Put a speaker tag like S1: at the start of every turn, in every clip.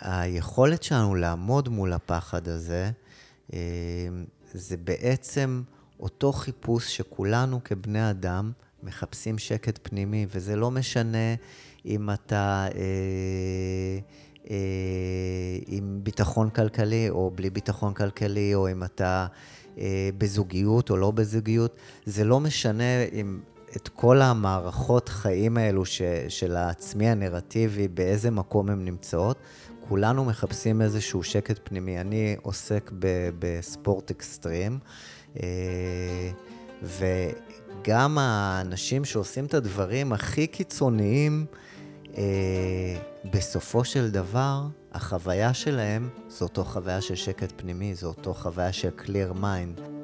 S1: היכולת שלנו לעמוד מול הפחד הזה, זה בעצם אותו חיפוש שכולנו כבני אדם מחפשים שקט פנימי, וזה לא משנה אם אתה אה, אה, עם ביטחון כלכלי או בלי ביטחון כלכלי, או אם אתה אה, בזוגיות או לא בזוגיות, זה לא משנה אם את כל המערכות חיים האלו ש, של העצמי הנרטיבי, באיזה מקום הן נמצאות. כולנו מחפשים איזשהו שקט פנימי. אני עוסק ב, בספורט אקסטרים, אה, וגם האנשים שעושים את הדברים הכי קיצוניים, אה, בסופו של דבר, החוויה שלהם זו אותו חוויה של שקט פנימי, זו אותו חוויה של clear mind.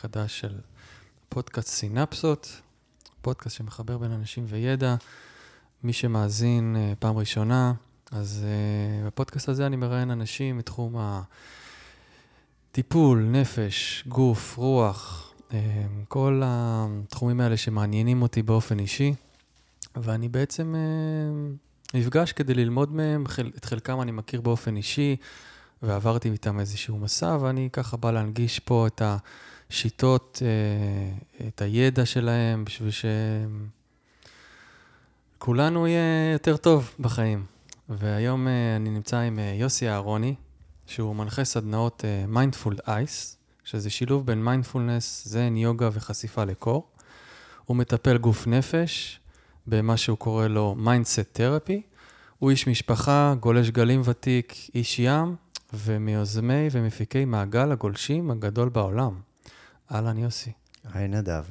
S2: חדש של פודקאסט סינפסות, פודקאסט שמחבר בין אנשים וידע. מי שמאזין uh, פעם ראשונה, אז uh, בפודקאסט הזה אני מראיין אנשים מתחום הטיפול, נפש, גוף, רוח, uh, כל התחומים האלה שמעניינים אותי באופן אישי, ואני בעצם נפגש כדי ללמוד מהם, את חלקם אני מכיר באופן אישי. ועברתי איתם איזשהו מסע, ואני ככה בא להנגיש פה את השיטות, אה, את הידע שלהם, בשביל שכולנו יהיה יותר טוב בחיים. והיום אה, אני נמצא עם אה, יוסי אהרוני, שהוא מנחה סדנאות Mindful Ice, שזה שילוב בין מיינדפולנס, זן, יוגה וחשיפה לקור. הוא מטפל גוף נפש במה שהוא קורא לו mindset therapy. הוא איש משפחה, גולש גלים ותיק, איש ים, ומיוזמי ומפיקי מעגל הגולשים הגדול בעולם. אהלן, יוסי.
S1: היי, נדב.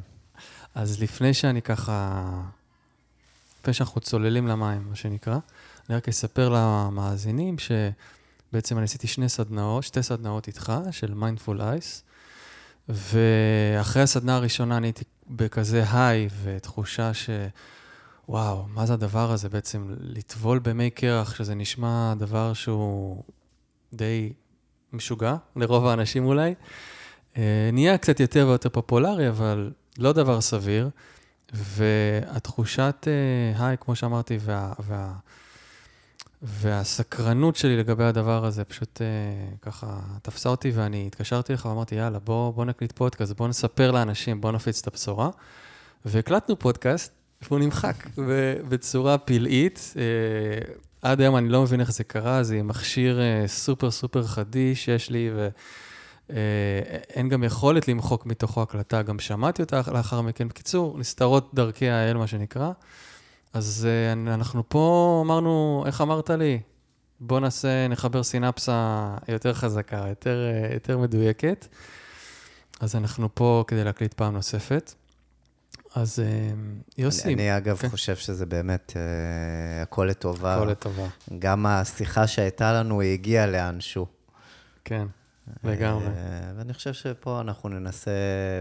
S2: אז לפני שאני ככה, לפני שאנחנו צוללים למים, מה שנקרא, אני רק אספר למאזינים שבעצם אני עשיתי שני סדנאות, שתי סדנאות איתך, של Mindful Ice, ואחרי הסדנה הראשונה אני הייתי בכזה high ותחושה ש... וואו, מה זה הדבר הזה בעצם? לטבול במי קרח, שזה נשמע דבר שהוא די משוגע, לרוב האנשים אולי. אה, נהיה קצת יותר ויותר פופולרי, אבל לא דבר סביר. והתחושת אה, היי, כמו שאמרתי, וה, וה, והסקרנות שלי לגבי הדבר הזה פשוט uh, ככה תפסה אותי, ואני התקשרתי לך ואמרתי, יאללה, בוא, בוא נקליט פודקאסט, בוא נספר לאנשים, בוא נפיץ את הבשורה. והקלטנו פודקאסט, והוא נמחק בצורה פלאית. עד היום אני לא מבין איך זה קרה, זה מכשיר סופר סופר חדיש שיש לי, ואין uh, גם יכולת למחוק מתוכו הקלטה, גם שמעתי אותה לאחר מכן. בקיצור, נסתרות דרכי האל, מה שנקרא. אז uh, אנחנו פה אמרנו, איך אמרת לי? בוא נעשה, נחבר סינפסה יותר חזקה, יותר, uh, יותר מדויקת. אז אנחנו פה כדי להקליט פעם נוספת. אז אה, יוסי...
S1: אני, אני אגב כן. חושב שזה באמת uh, הכל לטובה.
S2: הכל לטובה.
S1: גם השיחה שהייתה לנו, היא הגיעה לאנשהו.
S2: כן, לגמרי. Uh,
S1: ואני חושב שפה אנחנו ננסה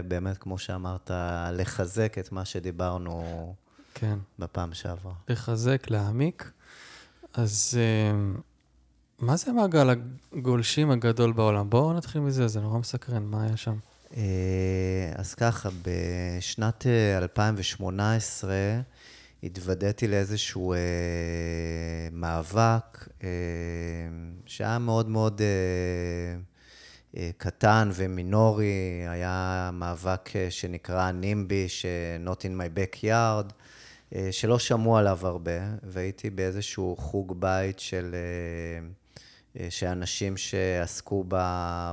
S1: באמת, כמו שאמרת, לחזק את מה שדיברנו
S2: כן.
S1: בפעם שעברה.
S2: לחזק, להעמיק. אז uh, מה זה מעגל הגולשים הגדול בעולם? בואו נתחיל מזה, זה נורא מסקרן, מה היה שם?
S1: אה, אז ככה, בשנת 2018 אה, התוודעתי לאיזשהו אה, מאבק אה, שהיה מאוד מאוד אה, אה, קטן ומינורי, היה מאבק אה, שנקרא נימבי, ש-Not in my backyard, אה, שלא שמעו עליו הרבה, והייתי באיזשהו חוג בית של... אה, אה, שאנשים שעסקו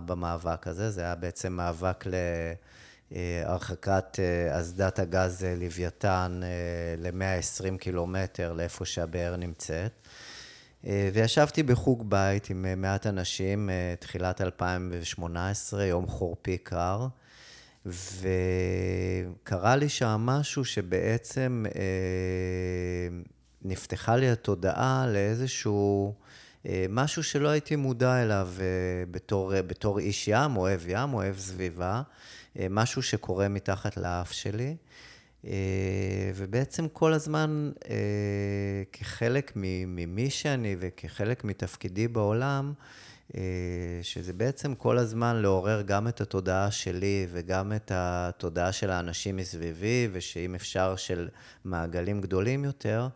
S1: במאבק הזה, זה היה בעצם מאבק להרחקת אה, אסדת הגז לוויתן ל-120 קילומטר לאיפה שהבאר נמצאת. וישבתי בחוג בית עם מעט אנשים, תחילת 2018, יום חורפי קר. וקרה לי שם משהו שבעצם אה, נפתחה לי התודעה לאיזשהו אה, משהו שלא הייתי מודע אליו אה, בתור, אה, בתור איש ים, אוהב ים, אוהב סביבה, אה, משהו שקורה מתחת לאף שלי. אה, ובעצם כל הזמן, אה, כחלק ממי שאני וכחלק מתפקידי בעולם, אה, שזה בעצם כל הזמן לעורר גם את התודעה שלי וגם את התודעה של האנשים מסביבי, ושאם אפשר של מעגלים גדולים יותר,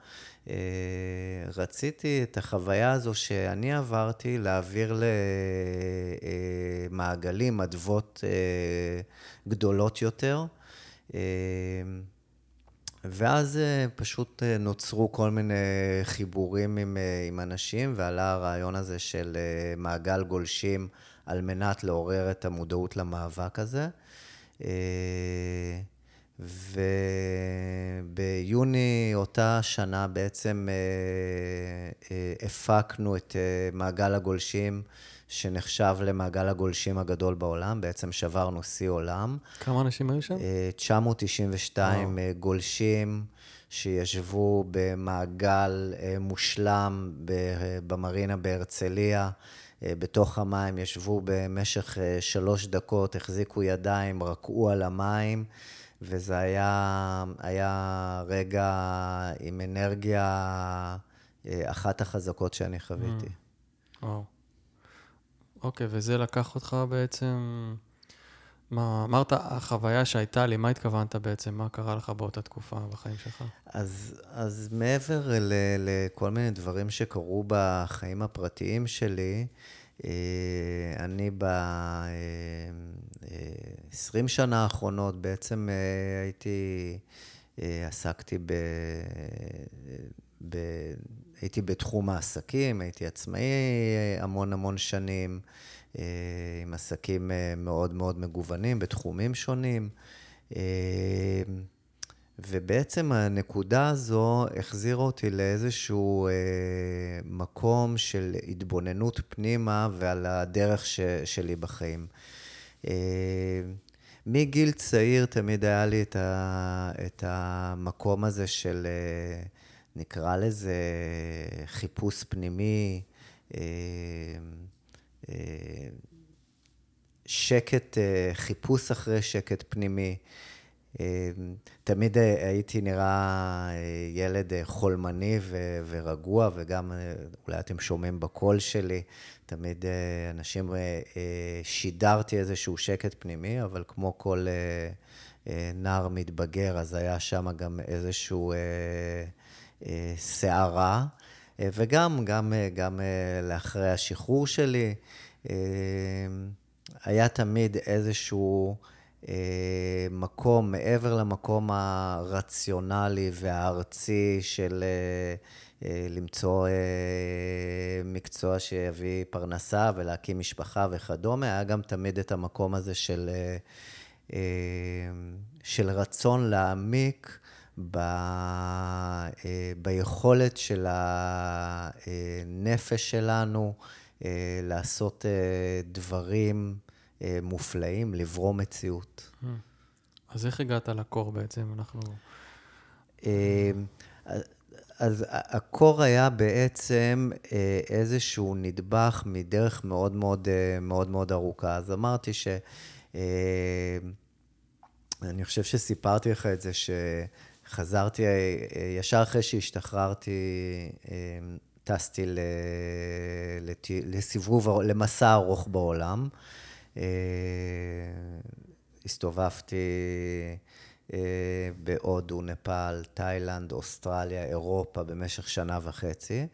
S1: רציתי את החוויה הזו שאני עברתי להעביר למעגלים, אדוות גדולות יותר. ואז אה, פשוט אה, נוצרו כל מיני חיבורים עם, אה, עם אנשים, ועלה הרעיון הזה של מעגל גולשים על מנת לעורר את המודעות למאבק הזה. וביוני אותה שנה בעצם הפקנו את מעגל הגולשים. שנחשב למעגל הגולשים הגדול בעולם, בעצם שברנו שיא עולם.
S2: כמה אנשים היו שם?
S1: 992 אה, גולשים שישבו במעגל אה, מושלם במרינה בהרצליה. אה, בתוך המים, ישבו במשך שלוש דקות, החזיקו ידיים, רקעו על המים, וזה היה, היה רגע עם אנרגיה, אחת החזקות שאני חוויתי.
S2: Mm. וואו. אוקיי, וזה לקח אותך בעצם... מה, אמרת, החוויה שהייתה לי, מה התכוונת בעצם? מה קרה לך באותה תקופה בחיים שלך?
S1: אז, אז מעבר ל, לכל מיני דברים שקרו בחיים הפרטיים שלי, אה, אני ב-20 אה, שנה האחרונות בעצם אה, הייתי, עסקתי ב... ב הייתי בתחום העסקים, הייתי עצמאי המון המון שנים, אה, עם עסקים אה, מאוד מאוד מגוונים בתחומים שונים. אה, ובעצם הנקודה הזו החזירה אותי לאיזשהו מקום של התבוננות פנימה ועל הדרך ש, שלי בחיים. מגיל צעיר תמיד היה לי את, ה, את המקום הזה של... נקרא לזה חיפוש פנימי, אה, אה, שקט, אה, חיפוש אחרי שקט פנימי. תמיד הייתי נראה ילד חולמני ורגוע, וגם, אולי אתם שומעים בקול שלי, תמיד אנשים, שידרתי איזשהו שקט פנימי, אבל כמו כל נער מתבגר, אז היה שם גם איזשהו... סערה, אה, וגם גם, אה, גם אה, לאחרי השחרור שלי, היה תמיד איזשהו מקום, מעבר למקום הרציונלי והארצי של למצוא מקצוע שיביא פרנסה ולהקים משפחה וכדומה, היה גם תמיד את המקום הזה של, של רצון להעמיק. ב, אה, ביכולת של הנפש שלנו אה, לעשות אה, דברים מופלאים, לברוא מציאות.
S2: אז איך הגעת לקור בעצם? אנחנו...
S1: אז הקור היה בעצם איזשהו נדבך מדרך מאוד מאוד מאוד מאוד ארוכה. אז אמרתי ש... אני חושב שסיפרתי לך את זה, ש... חזרתי, אה, אה, ישר אחרי שהשתחררתי, אה, טסתי לסיבוב, למסע ארוך בעולם. הסתובבתי בהודו, נפאל, תאילנד, אוסטרליה, אירופה במשך שנה וחצי.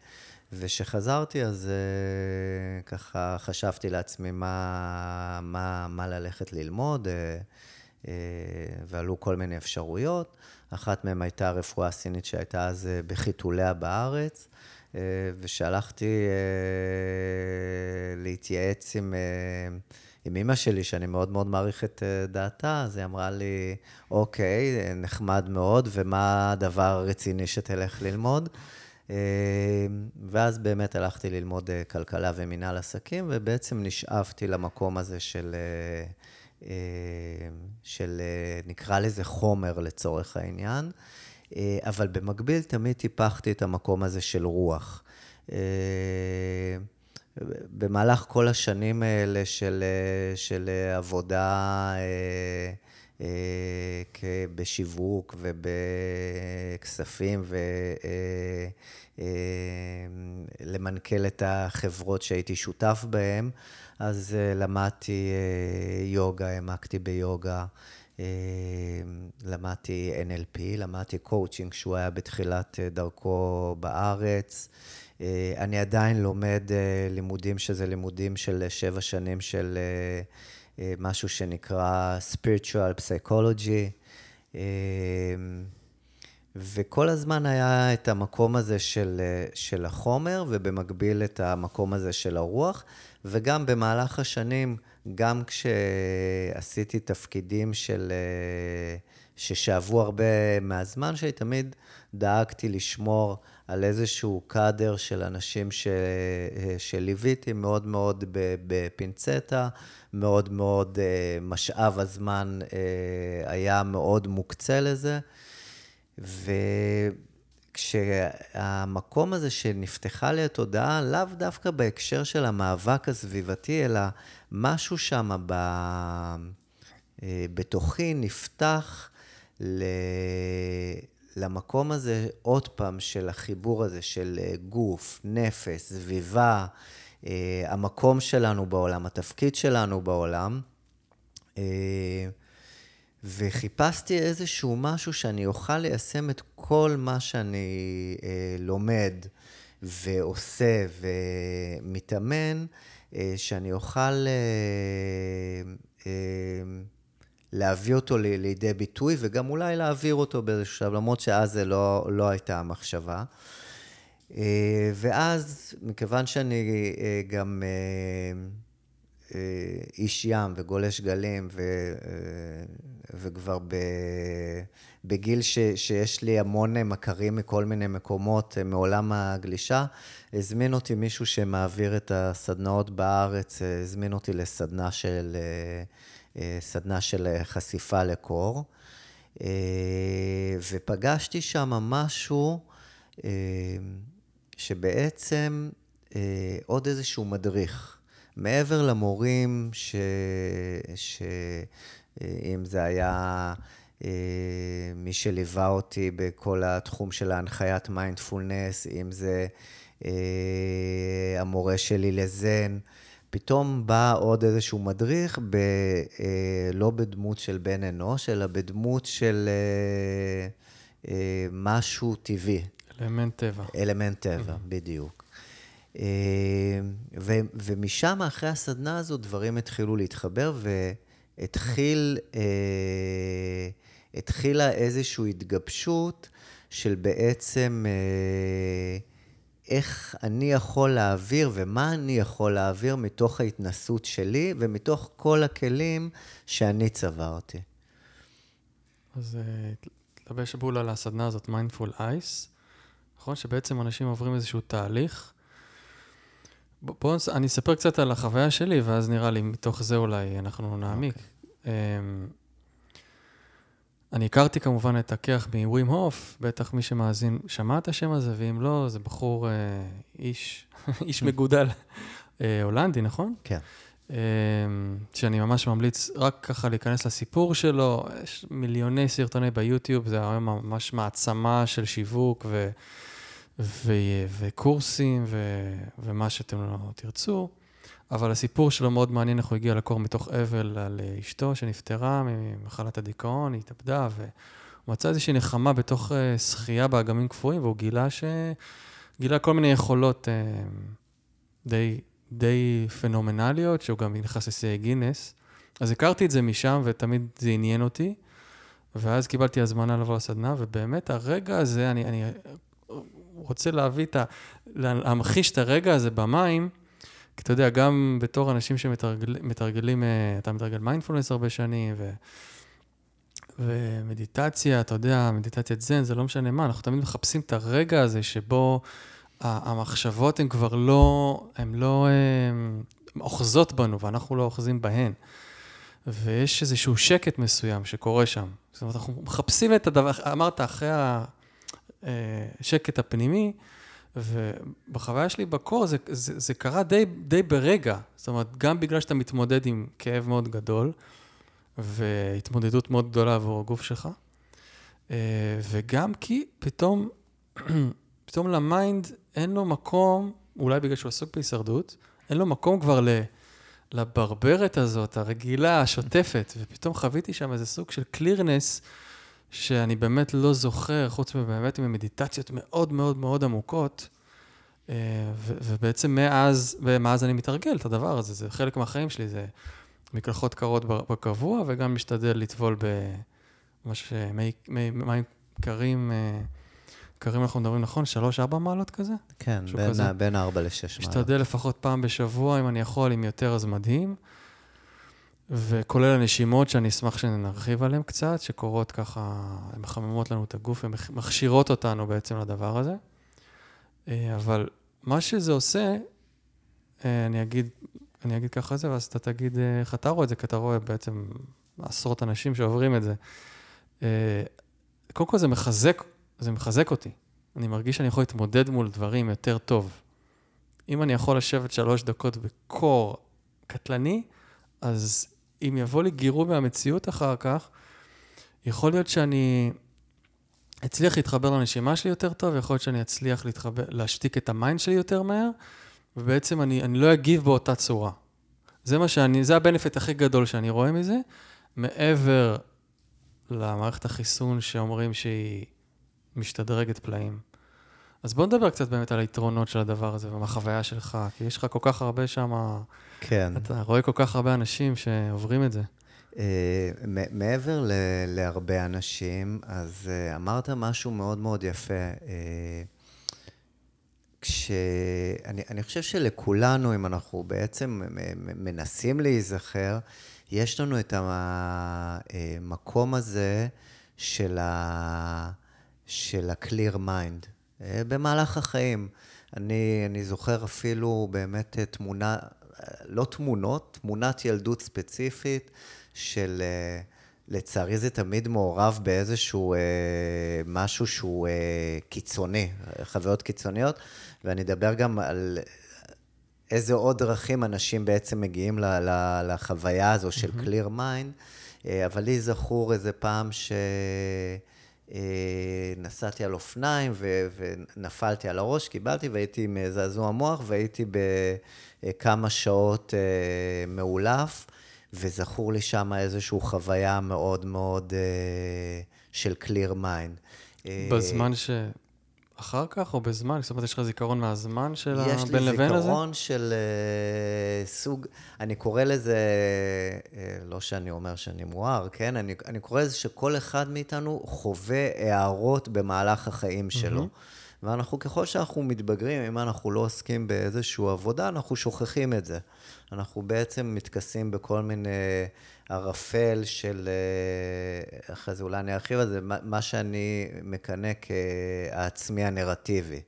S1: וכשחזרתי, אז ככה חשבתי לעצמי מה, מה, מה ללכת ללמוד, ועלו כל מיני אפשרויות. אחת מהן הייתה הרפואה הסינית שהייתה אז אה, בחיתוליה בארץ, אה, ושהלכתי אה, להתייעץ עם, עם אימא שלי, שאני מאוד מאוד מעריך את דעתה, אז היא אמרה לי, אוקיי, נחמד מאוד, ומה הדבר הרציני שתלך ללמוד? ואז באמת הלכתי ללמוד כלכלה ומינהל עסקים, ובעצם נשאבתי למקום הזה של, של נקרא לזה חומר לצורך העניין, אבל במקביל תמיד טיפחתי את המקום הזה של רוח. במהלך כל השנים האלה של, של עבודה אה, בשיווק ובכספים ולמנכ"ל אה, את החברות שהייתי שותף בהן, אז אה, למדתי יוגה, העמקתי ביוגה. למדתי NLP, למדתי קואוצ'ינג שהוא היה בתחילת דרכו בארץ. אני עדיין לומד לימודים שזה לימודים של שבע שנים של אה, משהו שנקרא spiritual psychology, אה, וכל הזמן היה את המקום הזה של, אה, של החומר, ובמקביל את המקום הזה של הרוח, וגם במהלך השנים, גם כשעשיתי תפקידים של... ששאבו הרבה מהזמן שלי, תמיד דאגתי לשמור על איזשהו קאדר של אנשים ש... שליוויתי מאוד מאוד בפינצטה, מאוד מאוד, אה, משאב הזמן אה, היה מאוד מוקצה לזה. וכשהמקום הזה שנפתחה לי התודעה, לאו דווקא בהקשר של המאבק הסביבתי, אלא משהו שם ב... אה, בתוכי נפתח ל... למקום הזה, עוד פעם, של החיבור הזה של גוף, נפש, סביבה, אה, המקום שלנו בעולם, התפקיד שלנו בעולם. אה, וחיפשתי איזשהו משהו שאני אוכל ליישם את כל מה שאני אה, לומד ועושה ומתאמן, שאני אוכל להביא אותו לידי ביטוי וגם אולי להעביר אותו באיזשהו שלב, למרות שאז זה לא, לא הייתה המחשבה. אה, ואז, מכיוון שאני אה, גם אה, איש ים וגולש גלים, ו, וכבר ב, בגיל ש, שיש לי המון מכרים מכל מיני מקומות מעולם הגלישה, הזמין אותי מישהו שמעביר את הסדנאות בארץ, הזמין אותי לסדנה של, סדנה של חשיפה לקור. ופגשתי שם משהו שבעצם אה, עוד איזשהו מדריך, מעבר למורים, ש... ש... אה, אם זה היה אה, מי שליווה אותי בכל התחום של ההנחיית מיינדפולנס, אם זה אה, המורה שלי לזן, פתאום בא עוד איזשהו מדריך, ב, לא בדמות של בן אנוש, אלא בדמות של משהו טבעי.
S2: אלמנט טבע.
S1: אלמנט טבע, mm-hmm. בדיוק. אה, ו, ומשם, אחרי הסדנה הזו, דברים התחילו להתחבר, והתחיל, אה, התחילה איזושהי התגבשות של בעצם אה, איך אני יכול להעביר ומה אני יכול להעביר מתוך ההתנסות שלי ומתוך כל הכלים שאני צברתי.
S2: אז תלבש בול על הסדנה הזאת, Mindful Ice. נכון? שבעצם אנשים עוברים איזשהו תהליך. בואו, בוא, אני אספר קצת על החוויה שלי, ואז נראה לי מתוך זה אולי אנחנו נעמיק. Okay. אוקיי. אמ, אני הכרתי כמובן את הכיח מווים הוף, בטח מי שמאזין שמע את השם הזה, ואם לא, זה בחור, אה, איש, איש מגודל, אה, הולנדי, נכון?
S1: כן. אה,
S2: שאני ממש ממליץ רק ככה להיכנס לסיפור שלו. יש מיליוני סרטוני ביוטיוב, זה היום ממש מעצמה של שיווק, ו... ו- וקורסים ו- ומה שאתם לא תרצו. אבל הסיפור שלו מאוד מעניין איך הוא הגיע לקור מתוך אבל על אשתו שנפטרה ממחלת הדיכאון, היא התאבדה, והוא מצא איזושהי נחמה בתוך אה, שחייה באגמים קפואים, והוא גילה ש... גילה כל מיני יכולות אה, די, די פנומנליות, שהוא גם נכנס לשיאי גינס. אז הכרתי את זה משם, ותמיד זה עניין אותי. ואז קיבלתי הזמנה לבוא לסדנה, ובאמת הרגע הזה, אני, אני רוצה להביא את ה... להמחיש את הרגע הזה במים, כי אתה יודע, גם בתור אנשים שמתרגלים, אה, אתה מתרגל מיינדפולנס הרבה שנים, ו... ומדיטציה, אתה יודע, מדיטציית זן, זה לא משנה מה, אנחנו תמיד מחפשים את הרגע הזה שבו המחשבות הן כבר לא, הן לא הן אוחזות בנו, ואנחנו לא אוחזים בהן. ויש איזשהו שקט מסוים שקורה שם. זאת אומרת, אנחנו מחפשים את הדבר, אמרת, אחרי השקט הפנימי, ובחוויה שלי בקור זה, זה, זה קרה די, די ברגע. זאת אומרת, גם בגלל שאתה מתמודד עם כאב מאוד גדול, והתמודדות מאוד גדולה עבור הגוף שלך, אה, וגם כי פתאום, פתאום ל mind אין לו מקום, אולי בגלל שהוא עסוק בהישרדות, אין לו מקום כבר ל... לברברת הזאת, הרגילה, השוטפת, ופתאום חוויתי שם איזה סוג של קלירנס, שאני באמת לא זוכר, חוץ מבאמת ממדיטציות מאוד מאוד מאוד עמוקות, אה, ובעצם מאז, מאז אני מתרגל את הדבר הזה, זה חלק מהחיים שלי, זה מקלחות קרות בקבוע, וגם משתדל לטבול במה מים קרים, אה, קרים אנחנו מדברים נכון, 3-4 מעלות כזה?
S1: כן, בין, כזה. בין 4 ל-6 מעלות.
S2: משתדל לפחות פעם בשבוע, אם אני יכול, אם יותר אז מדהים. וכולל הנשימות, שאני אשמח שנרחיב עליהן קצת, שקורות ככה, הן מחממות לנו את הגוף, הן מכשירות אותנו בעצם לדבר הזה. אה, אבל מה שזה עושה, אה, אני אגיד, אני אגיד ככה זה, ואז אתה תגיד אה, איך אתה רואה את זה, כי אתה רואה בעצם עשרות אנשים שעוברים את זה. קודם כל זה מחזק, זה מחזק אותי. אני מרגיש שאני יכול להתמודד מול דברים יותר טוב. אם אני יכול לשבת שלוש דקות בקור קטלני, אז אם יבוא לי גירוי מהמציאות אחר כך, יכול להיות שאני אצליח להתחבר לנשימה שלי יותר טוב, יכול להיות שאני אצליח להתחבר, להשתיק את ה mind שלי יותר מהר, ובעצם אני, אני לא אגיב באותה צורה. זה מה שאני, זה ה benefit הכי גדול שאני רואה מזה, מעבר למערכת החיסון שאומרים שהיא משתדרגת פלאים. אז בוא נדבר קצת באמת על היתרונות של הדבר הזה ומהחוויה שלך, כי יש לך כל כך הרבה שם...
S1: כן.
S2: אתה רואה כל כך הרבה אנשים שעוברים את זה. Uh,
S1: מעבר ל- להרבה אנשים, אז uh, אמרת משהו מאוד מאוד יפה. Uh, כשאני אני חושב שלכולנו, אם אנחנו בעצם מנסים להיזכר, יש לנו את המקום הזה של, ה, של ה-clear mind. במהלך החיים. אני, אני זוכר אפילו באמת תמונה, לא תמונות, תמונת ילדות ספציפית של, אה, לצערי זה תמיד מעורב באיזשהו אה, משהו שהוא קיצוני, חוויות קיצוניות, ואני אדבר גם על איזה עוד דרכים אנשים בעצם מגיעים לחוויה הזו של mm-hmm. clear mind, אבל לי זכור איזה פעם ש... אה, נסעתי על אופניים ו- ונפלתי על הראש, קיבלתי והייתי עם זעזוע מוח והייתי בכמה שעות אה, מאולף, וזכור לי שם איזושהי חוויה מאוד מאוד אה, של clear mind.
S2: בזמן ש... אחר כך או בזמן? זאת אומרת, יש לך זיכרון מהזמן של הבין לבין הזה? יש לי
S1: זיכרון של uh, סוג, אני קורא לזה, uh, לא שאני אומר שאני מואר, כן? אני, אני קורא לזה שכל אחד מאיתנו חווה הערות במהלך החיים שלו. Mm-hmm. ואנחנו, ככל שאנחנו מתבגרים, אם אנחנו לא עוסקים באיזושהי עבודה, אנחנו שוכחים את זה. אנחנו בעצם מתכסים בכל מיני... ערפל של, אה, אחרי זה אולי אני ארחיב על זה, מה שאני מקנא כעצמי הנרטיבי.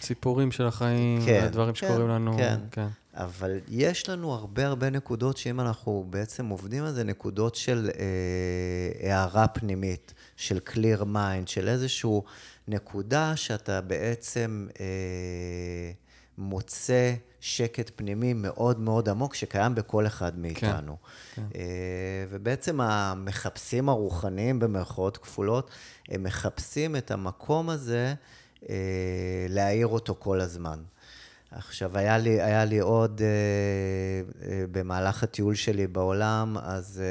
S2: סיפורים של החיים, כן, הדברים כן, שקורים לנו.
S1: כן, כן. אבל יש לנו הרבה הרבה נקודות שאם אנחנו בעצם עובדים על זה, נקודות של אה, הערה פנימית, של clear mind, של איזושהי נקודה שאתה בעצם אה, מוצא שקט פנימי מאוד מאוד עמוק שקיים בכל אחד מאיתנו. כן, כן. ובעצם המחפשים הרוחניים, במרכאות כפולות, הם מחפשים את המקום הזה אה, להאיר אותו כל הזמן. עכשיו, היה לי, היה לי עוד, אה, במהלך הטיול שלי בעולם, אז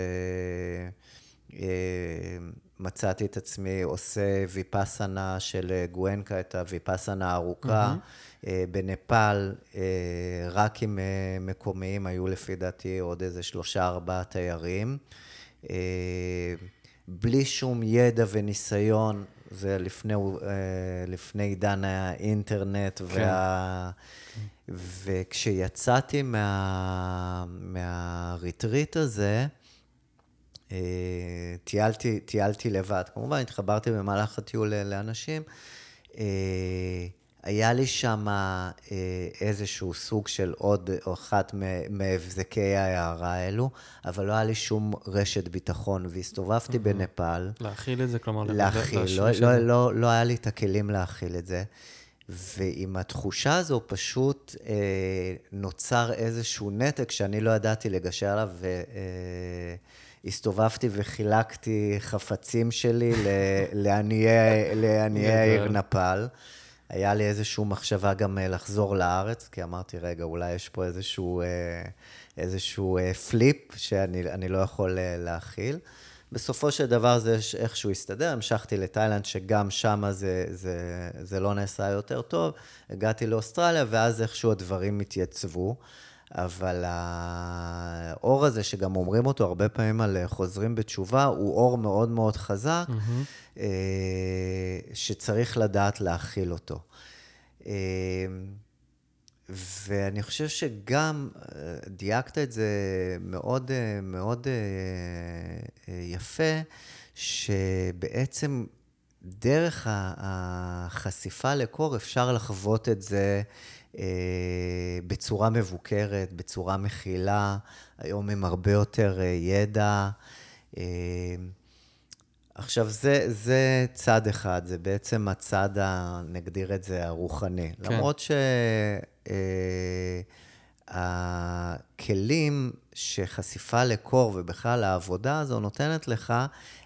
S1: מצאתי את עצמי עושה ויפאסנה של גואנקה, את הוויפאסנה הארוכה. Mm-hmm. אה, בנפאל, אה, רק עם אה, מקומיים, היו לפי דעתי עוד איזה שלושה, ארבעה תיירים. בלי שום ידע וניסיון, זה לפני, לפני עידן האינטרנט, כן. וה... וכשיצאתי מה... מהריטריט הזה, טיילתי, טיילתי לבד. כמובן, התחברתי במהלך הטיול לאנשים. היה לי שם אה, איזשהו סוג של עוד אחת מהבזקי ההערה האלו, אבל לא היה לי שום רשת ביטחון, והסתובבתי בנפאל.
S2: להכיל את זה, כלומר...
S1: להכיל, לא, לא, לא, לא היה לי את הכלים להכיל את זה. ועם התחושה הזו פשוט אה, נוצר איזשהו נתק שאני לא ידעתי לגשר עליו, והסתובבתי אה, וחילקתי חפצים שלי לעניי העיר נפאל. היה לי איזושהי מחשבה גם אה, לחזור לארץ, כי אמרתי, רגע, אולי יש פה איזשהו, אה, איזשהו אה, פליפ שאני לא יכול להכיל. בסופו של דבר זה איכשהו הסתדר, המשכתי לתאילנד, שגם שם זה, זה, זה לא נעשה יותר טוב. הגעתי לאוסטרליה, ואז איכשהו הדברים התייצבו. אבל האור הזה, שגם אומרים אותו הרבה פעמים על חוזרים בתשובה, הוא אור מאוד מאוד חזק, mm-hmm. שצריך לדעת להכיל אותו. אה, ואני חושב שגם אה, דייקת את זה מאוד, מאוד יפה, שבעצם דרך החשיפה לקור אפשר לחוות את זה אה, בצורה מבוקרת, בצורה מכילה, היום עם הרבה יותר אה, ידע. אה, עכשיו, זה, זה צד אחד, זה בעצם הצד, ה, נגדיר את זה, הרוחני. כן. למרות ש... הכלים שחשיפה לקור ובכלל העבודה הזו נותנת לך,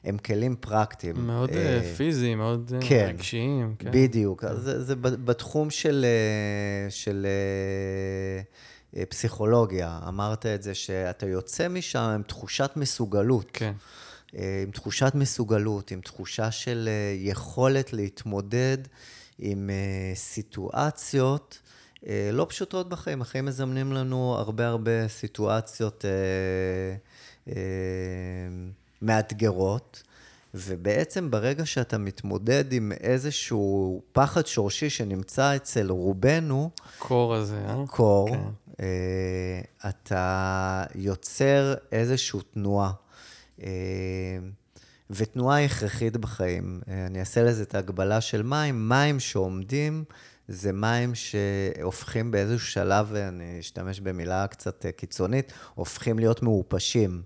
S1: הם כלים פרקטיים.
S2: מאוד uh, פיזיים, מאוד אה, כן, רגשיים.
S1: כן, בדיוק. כן. אז זה, זה בתחום של, של פסיכולוגיה. אמרת את זה, שאתה יוצא משם עם תחושת מסוגלות.
S2: כן.
S1: עם תחושת מסוגלות, עם תחושה של יכולת להתמודד עם סיטואציות. אה, לא פשוטות בחיים. החיים מזמנים לנו הרבה הרבה סיטואציות אה, אה, מאתגרות, ובעצם ברגע שאתה מתמודד עם איזשהו פחד שורשי שנמצא אצל רובנו,
S2: קור הזה,
S1: אה? קור, כן. אה, אתה יוצר איזושהי תנועה. אה, ותנועה הכרחית בחיים. אה, אני אעשה לזה את ההגבלה של מים. מים שעומדים זה מים שהופכים באיזשהו שלב, ואני אשתמש במילה קצת אה, קיצונית, הופכים להיות מעופשים.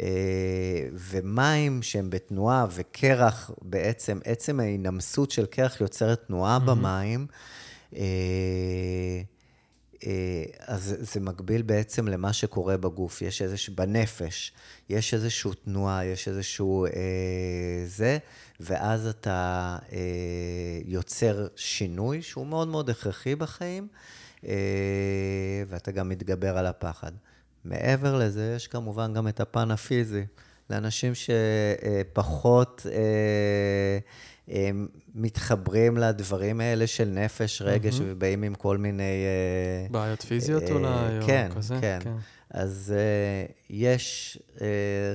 S1: אה, ומים שהם בתנועה וקרח, בעצם, עצם ההינמסות של קרח יוצרת תנועה mm-hmm. במים. אה, אז זה מקביל בעצם למה שקורה בגוף, יש איזשהו, בנפש, יש איזושהי תנועה, יש איזשהו אה, זה, ואז אתה אה, יוצר שינוי שהוא מאוד מאוד הכרחי בחיים, אה, ואתה גם מתגבר על הפחד. מעבר לזה, יש כמובן גם את הפן הפיזי. לאנשים שפחות אה, אה, מתחברים לדברים האלה של נפש, רגש, mm-hmm. ובאים עם כל מיני...
S2: אה, בעיות פיזיות אה, אולי,
S1: כן,
S2: או כזה?
S1: כן, כן. אז אה, יש אה,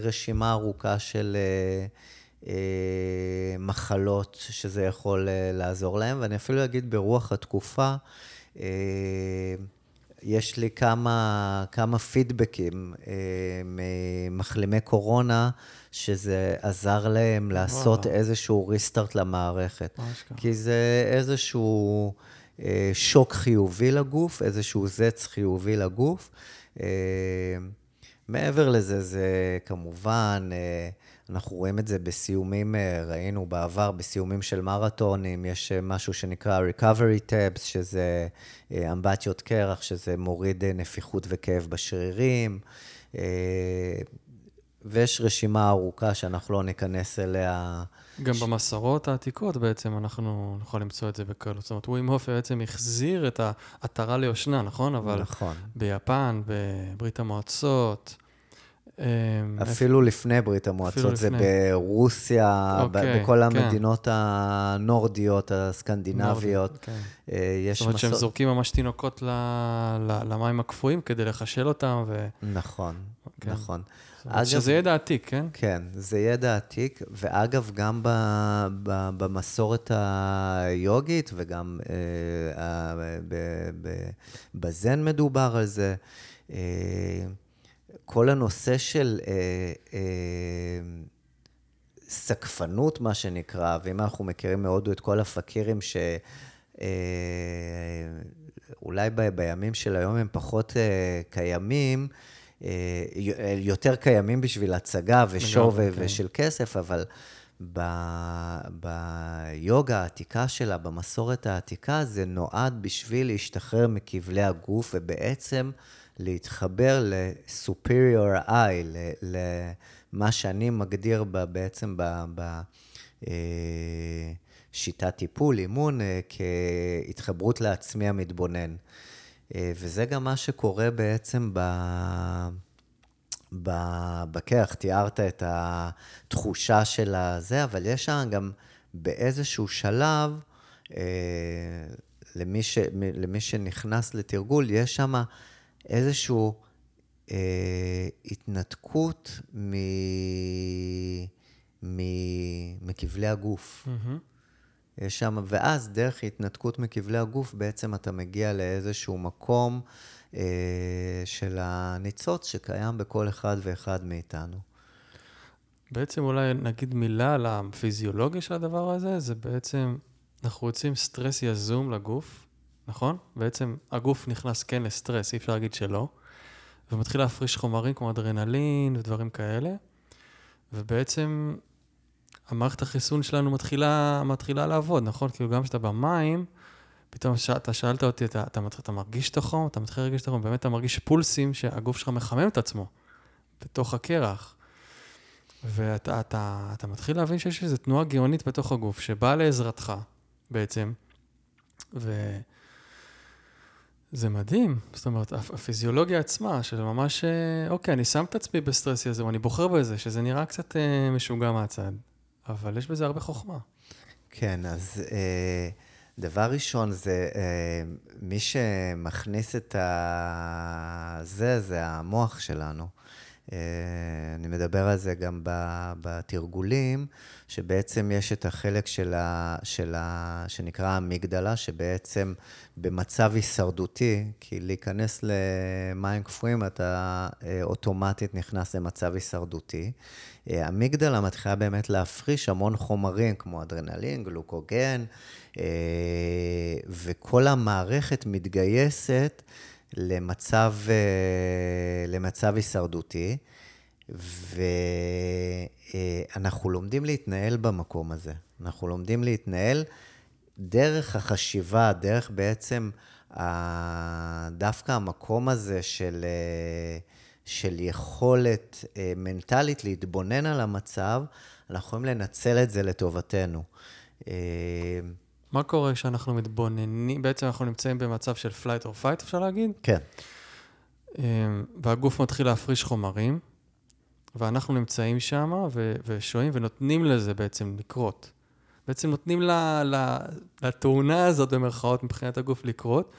S1: רשימה ארוכה של... אה, אה, מחלות שזה יכול אה, לעזור להם, ואני אפילו אגיד ברוח התקופה, אה, יש לי כמה, כמה פידבקים ממחלימי קורונה, שזה עזר להם לעשות וואו. איזשהו ריסטארט למערכת. כי זה איזשהו שוק חיובי לגוף, איזשהו זץ חיובי לגוף. מעבר לזה, זה כמובן... אנחנו רואים את זה בסיומים, אה, ראינו בעבר בסיומים של מרתונים, יש אה, משהו שנקרא recovery tabs, שזה אה, אמבטיות קרח, שזה מוריד נפיחות וכאב בשרירים, ויש רשימה ארוכה שאנחנו לא ניכנס אליה.
S2: גם ש... במסורות העתיקות בעצם אנחנו יכולים למצוא את זה בקלות. זאת אומרת, ווים הופר בעצם החזיר את העטרה ליושנה, נכון? אבל
S1: נכון.
S2: ביפן, בברית המועצות,
S1: אפילו לפני ברית המועצות, זה ברוסיה, אוקיי, בכל כן. המדינות הנורדיות, הסקנדינביות. כן.
S2: אה, יש זאת אומרת שהם זורקים ממש תינוקות למים הקפואים כדי לחשל אותם. ו...
S1: נכון, כן. נכון.
S2: אגב, שזה ידע עתיק, כן?
S1: כן, זה ידע עתיק, ואגב, גם ב, ב, במסורת היוגית וגם אה, ב, ב, בזן מדובר על זה. אה, כל הנושא של אה, אה, סקפנות, מה שנקרא, ואם אנחנו מכירים מהודו את כל הפקירים ש... אה, אולי ב, בימים של היום הם פחות אה, קיימים, אה, יותר קיימים בשביל הצגה ושואו כן. ושל כסף, אבל ב, ביוגה העתיקה שלה, במסורת העתיקה, זה נועד בשביל להשתחרר מכבלי הגוף ובעצם להתחבר ל-superior eye, למה שאני מגדיר ב, בעצם ב... ב אה, שיטת טיפול, אימון, אה, כהתחברות לעצמי המתבונן. אה, וזה גם מה שקורה בעצם ב... בכרך, תיארת את התחושה של הזה, אבל יש שם גם באיזשהו שלב, אה, למי, ש, למי שנכנס לתרגול, יש שם איזושהי אה, התנתקות מ, מ, מכבלי הגוף. Mm-hmm. יש שם, ואז דרך התנתקות מכבלי הגוף, בעצם אתה מגיע לאיזשהו מקום אה, של הניצוץ שקיים בכל אחד ואחד מאיתנו.
S2: בעצם אולי נגיד מילה על הפיזיולוגיה של הדבר הזה, זה בעצם, אנחנו רוצים סטרס יזום לגוף, נכון? בעצם הגוף נכנס כן לסטרס, אי אפשר להגיד שלא, ומתחיל להפריש חומרים כמו אדרנלין ודברים כאלה, ובעצם המערכת החיסון שלנו מתחילה, מתחילה לעבוד, נכון? כאילו גם כשאתה במים, פתאום ש... אתה שאלת אותי, אתה, אתה, אתה מרגיש את החום? אתה מתחיל להרגיש את החום, באמת אתה מרגיש פולסים שהגוף שלך מחמם את עצמו בתוך הקרח. ואתה אתה, אתה מתחיל להבין שיש איזו תנועה גאונית בתוך הגוף, שבאה לעזרתך בעצם, וזה מדהים. זאת אומרת, הפיזיולוגיה עצמה, של ממש, אה, אוקיי, אני שם את עצמי בסטרס הזה, ואני בוחר בזה, שזה נראה קצת אה, משוגע מהצד, אבל יש בזה הרבה חוכמה.
S1: כן, אז... אה... דבר ראשון זה, אה, מי שמכניס את זה, זה המוח שלנו. אה, אני מדבר על זה גם בתרגולים, שבעצם יש את החלק של ה, של ה, שנקרא המגדלה, שבעצם במצב הישרדותי, כי להיכנס למים קפואים, אתה אה, אוטומטית נכנס למצב הישרדותי. המגדלה מתחילה באמת להפריש המון חומרים, כמו אדרנלין, גלוקוגן, אה, וכל המערכת מתגייסת למצב, אה, למצב הישרדותי, ואנחנו לומדים להתנהל במקום הזה. אנחנו לומדים להתנהל דרך החשיבה, דרך בעצם דווקא המקום הזה של, אה, של יכולת מנטלית להתבונן על המצב, אנחנו יכולים לנצל את זה לטובתנו.
S2: מה קורה כשאנחנו מתבוננים, בעצם אנחנו נמצאים במצב של flight or fight, אפשר להגיד?
S1: כן.
S2: אמ, והגוף מתחיל להפריש חומרים, ואנחנו נמצאים שם ושוהים ונותנים לזה בעצם לקרות. בעצם נותנים לתאונה הזאת, במרכאות, מבחינת הגוף לקרות,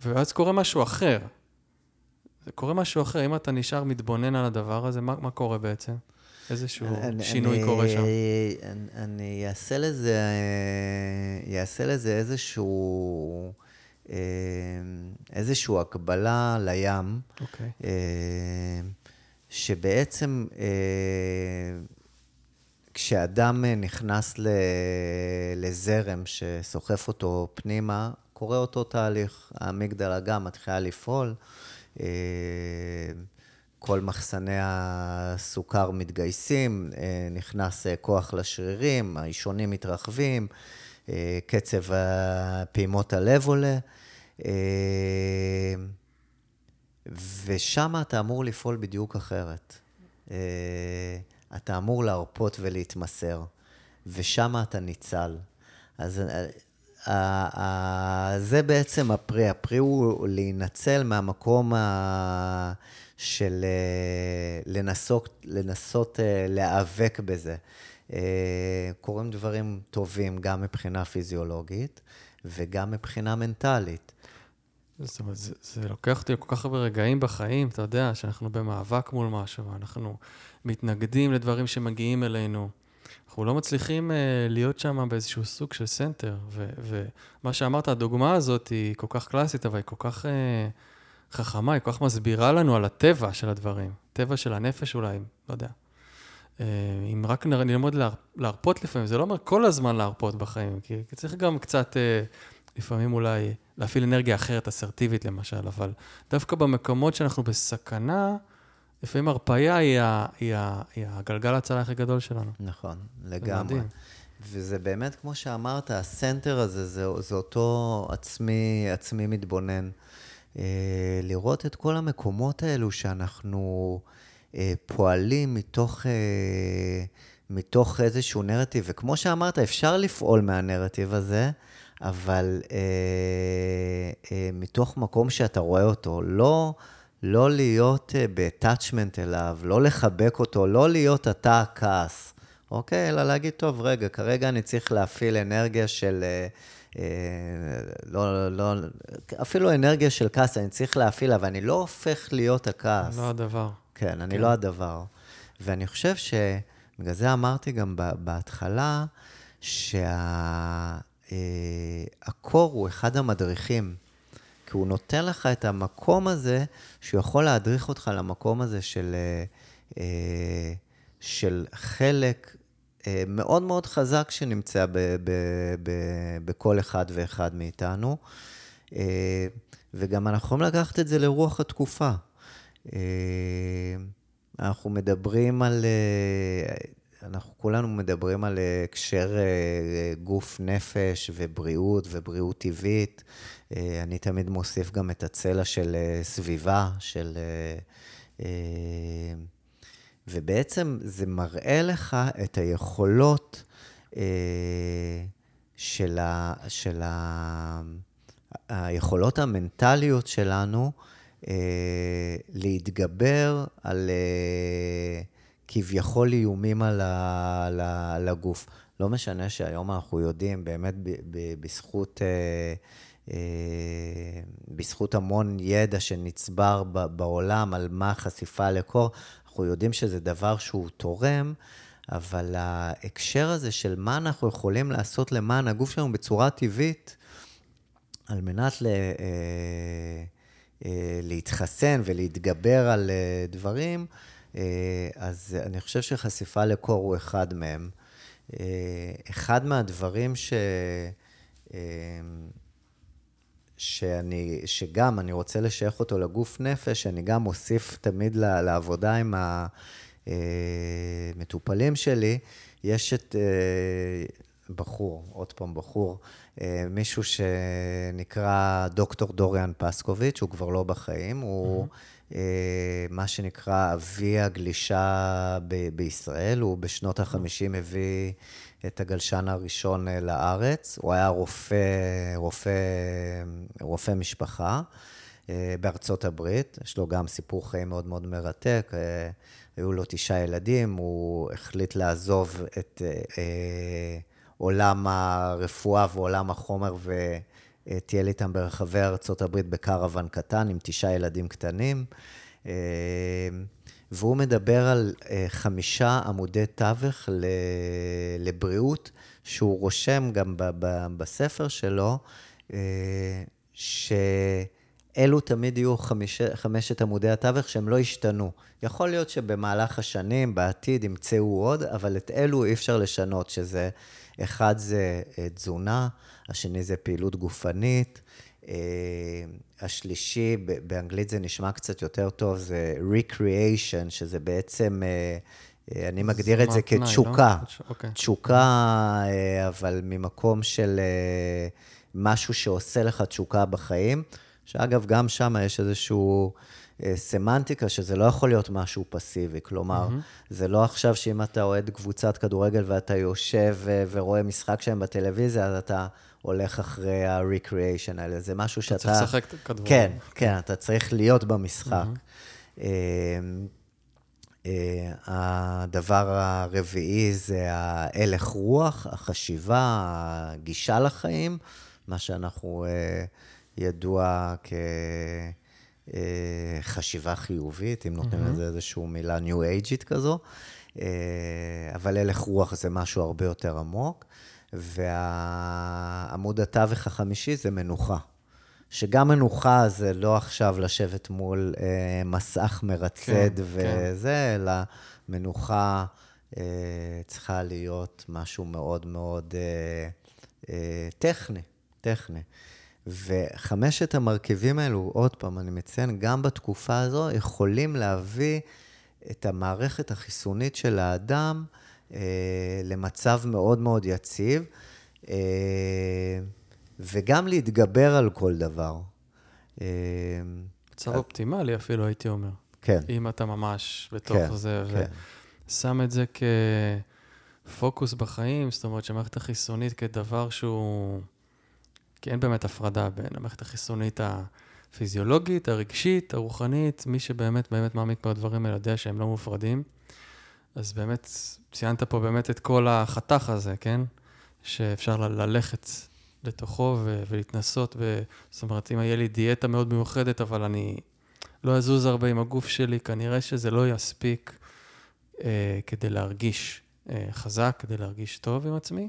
S2: ואז קורה משהו אחר. זה קורה משהו אחר, אם אתה נשאר מתבונן על הדבר הזה, מה, מה קורה בעצם? איזשהו אני, שינוי אני, קורה שם.
S1: אני, אני אעשה לזה, אעשה לזה איזשהו, אה, איזשהו הקבלה לים,
S2: okay. אוקיי.
S1: אה, שבעצם אה, כשאדם נכנס לזרם שסוחף אותו פנימה, קורה אותו תהליך. האמיגדלה גם מתחילה לפעול. כל מחסני הסוכר מתגייסים, אה, נכנס אה, כוח לשרירים, האישונים מתרחבים, אה, קצב פעימות הלב עולה, ושם אתה אמור לפעול בדיוק אחרת. אתה אמור להרפות ולהתמסר, ושם אתה ניצל. אז זה בעצם הפרי. הפרי הוא להינצל מהמקום ה... של אה, לנסות, לנסות אה, להיאבק בזה. אה, קורים דברים טובים גם מבחינה פיזיולוגית וגם מבחינה מנטלית.
S2: זאת אומרת, זה, זה לוקח אותי כל כך הרבה רגעים בחיים, אתה יודע, שאנחנו במאבק מול משהו, אנחנו מתנגדים לדברים שמגיעים אלינו. אנחנו לא מצליחים אה, להיות שם באיזשהו סוג של center. ומה שאמרת, הדוגמה הזאת היא כל כך קלאסית, אבל היא כל כך אה, חכמה, היא כל כך מסבירה לנו על הטבע של הדברים, טבע של הנפש אולי, לא יודע. אה, אם רק נלמוד להר, להרפות לפעמים, זה לא אומר כל הזמן להרפות בחיים, כי צריך גם קצת, אה, לפעמים אולי להפעיל אנרגיה אחרת, אסרטיבית למשל, אבל דווקא במקומות שאנחנו בסכנה, לפעמים הרפאיה היא, ה, היא, ה, היא הגלגל ההצלה הכי גדול שלנו.
S1: נכון, לגמרי. וזה באמת, כמו שאמרת, הסנטר הזה, זה, זה אותו עצמי, עצמי מתבונן. אה, לראות את כל המקומות האלו שאנחנו אה, פועלים מתוך, אה, מתוך איזשהו נרטיב. וכמו שאמרת, אפשר לפעול מהנרטיב הזה, אבל אה, אה, מתוך מקום שאתה רואה אותו. לא, לא להיות אה, ב-attachment אליו, לא לחבק אותו, לא להיות אתה הכעס, אוקיי? אלא להגיד, טוב, רגע, כרגע אני צריך להפעיל אנרגיה של... אה, אה, לא, לא, אפילו אנרגיה של כעס, אני צריך להפעיל, אבל אני לא הופך להיות הכעס.
S2: לא הדבר.
S1: כן, אני כן. לא הדבר. ואני חושב שבגלל זה אמרתי גם בהתחלה, שהקור אה, הוא אחד המדריכים. כי הוא נותן לך את המקום הזה, שהוא יכול להדריך אותך למקום הזה של, אה, של חלק אה, מאוד מאוד חזק שנמצא ב, ב, ב, בכל אחד ואחד מאיתנו. אה, וגם אנחנו יכולים לקחת את זה לרוח התקופה. אה, אנחנו מדברים על, אנחנו כולנו מדברים על הקשר גוף, נפש ובריאות ובריאות טבעית. אני תמיד מוסיף גם את הצלע של סביבה, של... ובעצם זה מראה לך את היכולות אה, של, ה, של ה, היכולות המנטליות שלנו אה, להתגבר על אה, כביכול איומים על, ה, על, ה, על הגוף. לא משנה שהיום אנחנו יודעים, באמת ב, ב, בזכות... אה, אה, בזכות המון ידע שנצבר בעולם על מה החשיפה לקור, אנחנו יודעים שזה דבר שהוא תורם, אבל ההקשר הזה של מה אנחנו יכולים לעשות למען הגוף שלנו בצורה טבעית, על מנת ל, אה, אה, להתחסן ולהתגבר על אה, דברים, אז אני חושב שחשיפה לקור הוא אחד מהם. אחד מהדברים ש... שאני, שגם אני רוצה לשייך אותו לגוף נפש, אני גם מוסיף תמיד לעבודה עם המטופלים שלי, יש את אה, בחור, עוד פעם בחור, אה, מישהו שנקרא דוקטור דוריאן פסקוביץ', הוא כבר לא בחיים, הוא... Mm-hmm. מה שנקרא אבי הגלישה ב- בישראל, הוא בשנות ה-50 הביא את הגלשן הראשון אה, לארץ. הוא היה רופא, רופא, רופא משפחה אה, בארצות הברית. יש לו גם סיפור חיים מאוד מאוד מרתק. אה, היו לו תשעה ילדים, הוא החליט לעזוב את עולם הרפואה ועולם החומר וטייל איתם ברחבי הברית בקרוון קטן עם תשעה ילדים קטנים. והוא מדבר על אה, חמישה עמודי תווך לבריאות, שהוא רושם גם בספר שלו, אה, שאלו תמיד יהיו חמיש, חמשת עמודי התווך שהם לא השתנו. יכול להיות שבמהלך השנים, בעתיד, ימצאו עוד, אבל את אלו אי אפשר לשנות, שזה, אחד זה אה, תזונה, השני זה פעילות גופנית, אה, השלישי, באנגלית זה נשמע קצת יותר טוב, זה recreation, שזה בעצם, אה, אה, אני מגדיר את זה לא? כתשוקה. אוקיי. תשוקה, אבל ממקום של משהו שעושה לך תשוקה בחיים, שאגב, גם שם יש איזשהו... סמנטיקה, שזה לא יכול להיות משהו פסיבי. כלומר, mm-hmm. זה לא עכשיו שאם אתה אוהד קבוצת כדורגל ואתה יושב ורואה משחק שלהם בטלוויזיה, אז אתה הולך אחרי ה-recreation האלה. זה משהו שאתה...
S2: אתה צריך לשחק הכדורגל.
S1: כן, כן, אתה צריך להיות במשחק. Mm-hmm. הדבר הרביעי זה ההלך רוח, החשיבה, הגישה לחיים, מה שאנחנו אה, ידוע כחשיבה חיובית, אם נותנים. לזה איזושהי מילה ניו אייג'ית כזו, אבל הלך רוח זה משהו הרבה יותר עמוק. ועמוד התווך החמישי זה מנוחה, שגם מנוחה זה לא עכשיו לשבת מול אה, מסך מרצד כן, וזה, כן. אלא מנוחה אה, צריכה להיות משהו מאוד מאוד אה, אה, טכני, טכני. וחמשת המרכיבים האלו, עוד פעם, אני מציין, גם בתקופה הזו, יכולים להביא את המערכת החיסונית של האדם אה, למצב מאוד מאוד יציב, אה, וגם להתגבר על כל דבר.
S2: אה, מצב אופטימלי אפילו, הייתי אומר.
S1: כן.
S2: אם אתה ממש בתוך כן, זה, כן. ושם את זה כפוקוס בחיים, זאת אומרת שהמערכת החיסונית כדבר שהוא... כי אין באמת הפרדה בין המערכת החיסונית הפיזיולוגית, הרגשית, הרוחנית, מי שבאמת באמת מעמיק בדברים האלה יודע שהם לא מופרדים. אז באמת, ציינת פה באמת את כל החתך הזה, כן? שאפשר ללכת לתוכו ו- ולהתנסות, ב- זאת אומרת, אם יהיה לי דיאטה מאוד מיוחדת, אבל אני לא אזוז הרבה עם הגוף שלי, כנראה שזה לא יספיק אה, כדי להרגיש אה, חזק, כדי להרגיש טוב עם עצמי.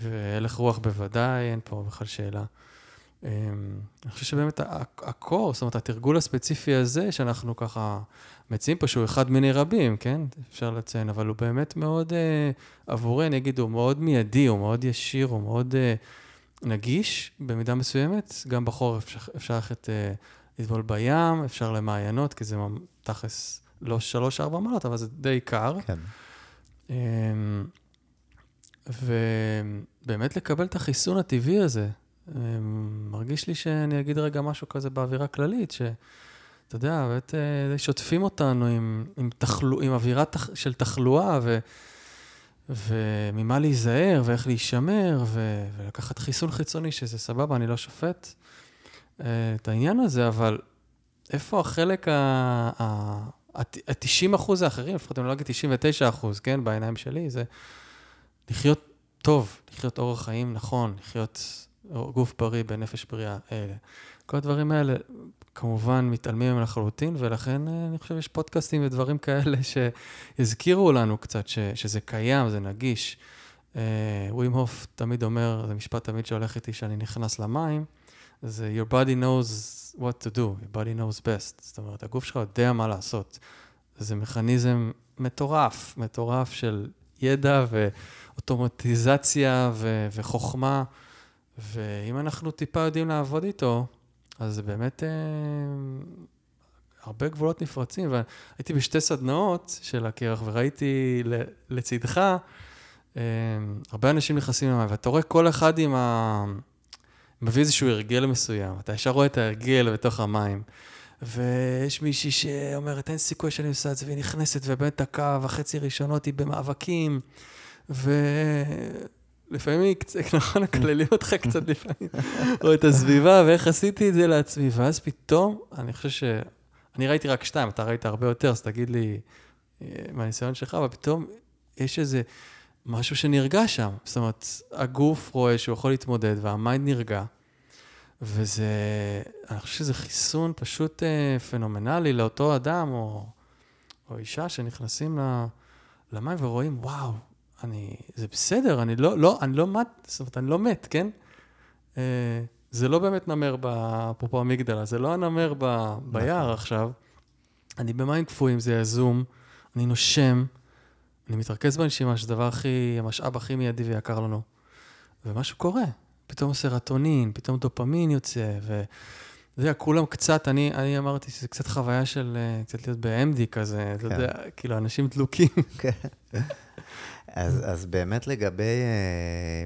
S2: והלך רוח בוודאי, אין פה בכלל שאלה. אמ, אני חושב שבאמת הקור, זאת אומרת, התרגול הספציפי הזה, שאנחנו ככה מציעים פה, שהוא אחד מיני רבים, כן? אפשר לציין, אבל הוא באמת מאוד, אה, עבורי, אני אגיד, הוא מאוד מיידי, הוא מאוד ישיר, הוא מאוד אה, נגיש במידה מסוימת. גם בחורף אפשר, אפשר ללכת אה, לטבול בים, אפשר למעיינות, כי זה תכלס לא שלוש-ארבע מעלות, אבל זה די קר. כן. אה, ובאמת לקבל את החיסון הטבעי הזה. אמ, מרגיש לי שאני אגיד רגע משהו כזה באווירה כללית, שאתה יודע, באמת אה, שוטפים אותנו עם, עם, תחלו, עם אווירה תח, של תחלואה, ו, וממה להיזהר, ואיך להישמר, ו, ולקחת חיסון חיצוני, שזה סבבה, אני לא שופט אה, את העניין הזה, אבל איפה החלק ה-90 אחוז האחרים, לפחות אני לא אגיד 99 אחוז, כן, בעיניים שלי, זה... לחיות טוב, לחיות אורח חיים נכון, לחיות גוף בריא בנפש בריאה, אלה. כל הדברים האלה כמובן מתעלמים מהם לחלוטין, ולכן אה, אני חושב שיש פודקאסטים ודברים כאלה שהזכירו לנו קצת ש, שזה קיים, זה נגיש. ווים uh, הוף תמיד אומר, זה משפט תמיד שהולך איתי כשאני נכנס למים, זה your body knows what to do, your body knows best. זאת אומרת, הגוף שלך יודע מה לעשות. זה מכניזם מטורף, מטורף של ידע ו... אוטומטיזציה ו- וחוכמה, ואם אנחנו טיפה יודעים לעבוד איתו, אז באמת אה, הרבה גבולות נפרצים. והייתי בשתי סדנאות של הקרח וראיתי לצדך, אה, הרבה אנשים נכנסים למים, ואתה רואה כל אחד עם ה... מביא איזשהו הרגל מסוים, אתה ישר רואה את ההרגל בתוך המים. ויש מישהי שאומרת, אין סיכוי שאני עושה את זה, והיא נכנסת, ובאמת דקה וחצי ראשונות היא במאבקים. ולפעמים היא קצת, נכון, מקללים אותך קצת לפעמים, או את הסביבה, ואיך עשיתי את זה לעצמי. ואז פתאום, אני חושב ש... אני ראיתי רק שתיים, אתה ראית הרבה יותר, אז תגיד לי אה, מהניסיון שלך, אבל פתאום יש איזה משהו שנרגע שם. זאת אומרת, הגוף רואה שהוא יכול להתמודד, והמיינד נרגע. וזה, אני חושב שזה חיסון פשוט אה, פנומנלי לאותו אדם או, או אישה שנכנסים למים ורואים, וואו, אני, זה בסדר, אני לא, לא, אני לא מת, זאת אומרת, אני לא מת, כן? אה, זה לא באמת נמר, אפרופו המגדלה, זה לא הנמר ב, ביער נכון. עכשיו. אני במים קפואים, זה יזום, אני נושם, אני מתרכז בנשימה, שזה הדבר הכי, המשאב הכי מיידי ויקר לנו. ומשהו קורה, פתאום סרטונין, פתאום דופמין יוצא, ו... אתה יודע, כולם קצת, אני, אני אמרתי שזה קצת חוויה של אה, קצת להיות ב-MD כזה, כן. אתה יודע, כאילו, אנשים דלוקים.
S1: אז, אז באמת לגבי... אה,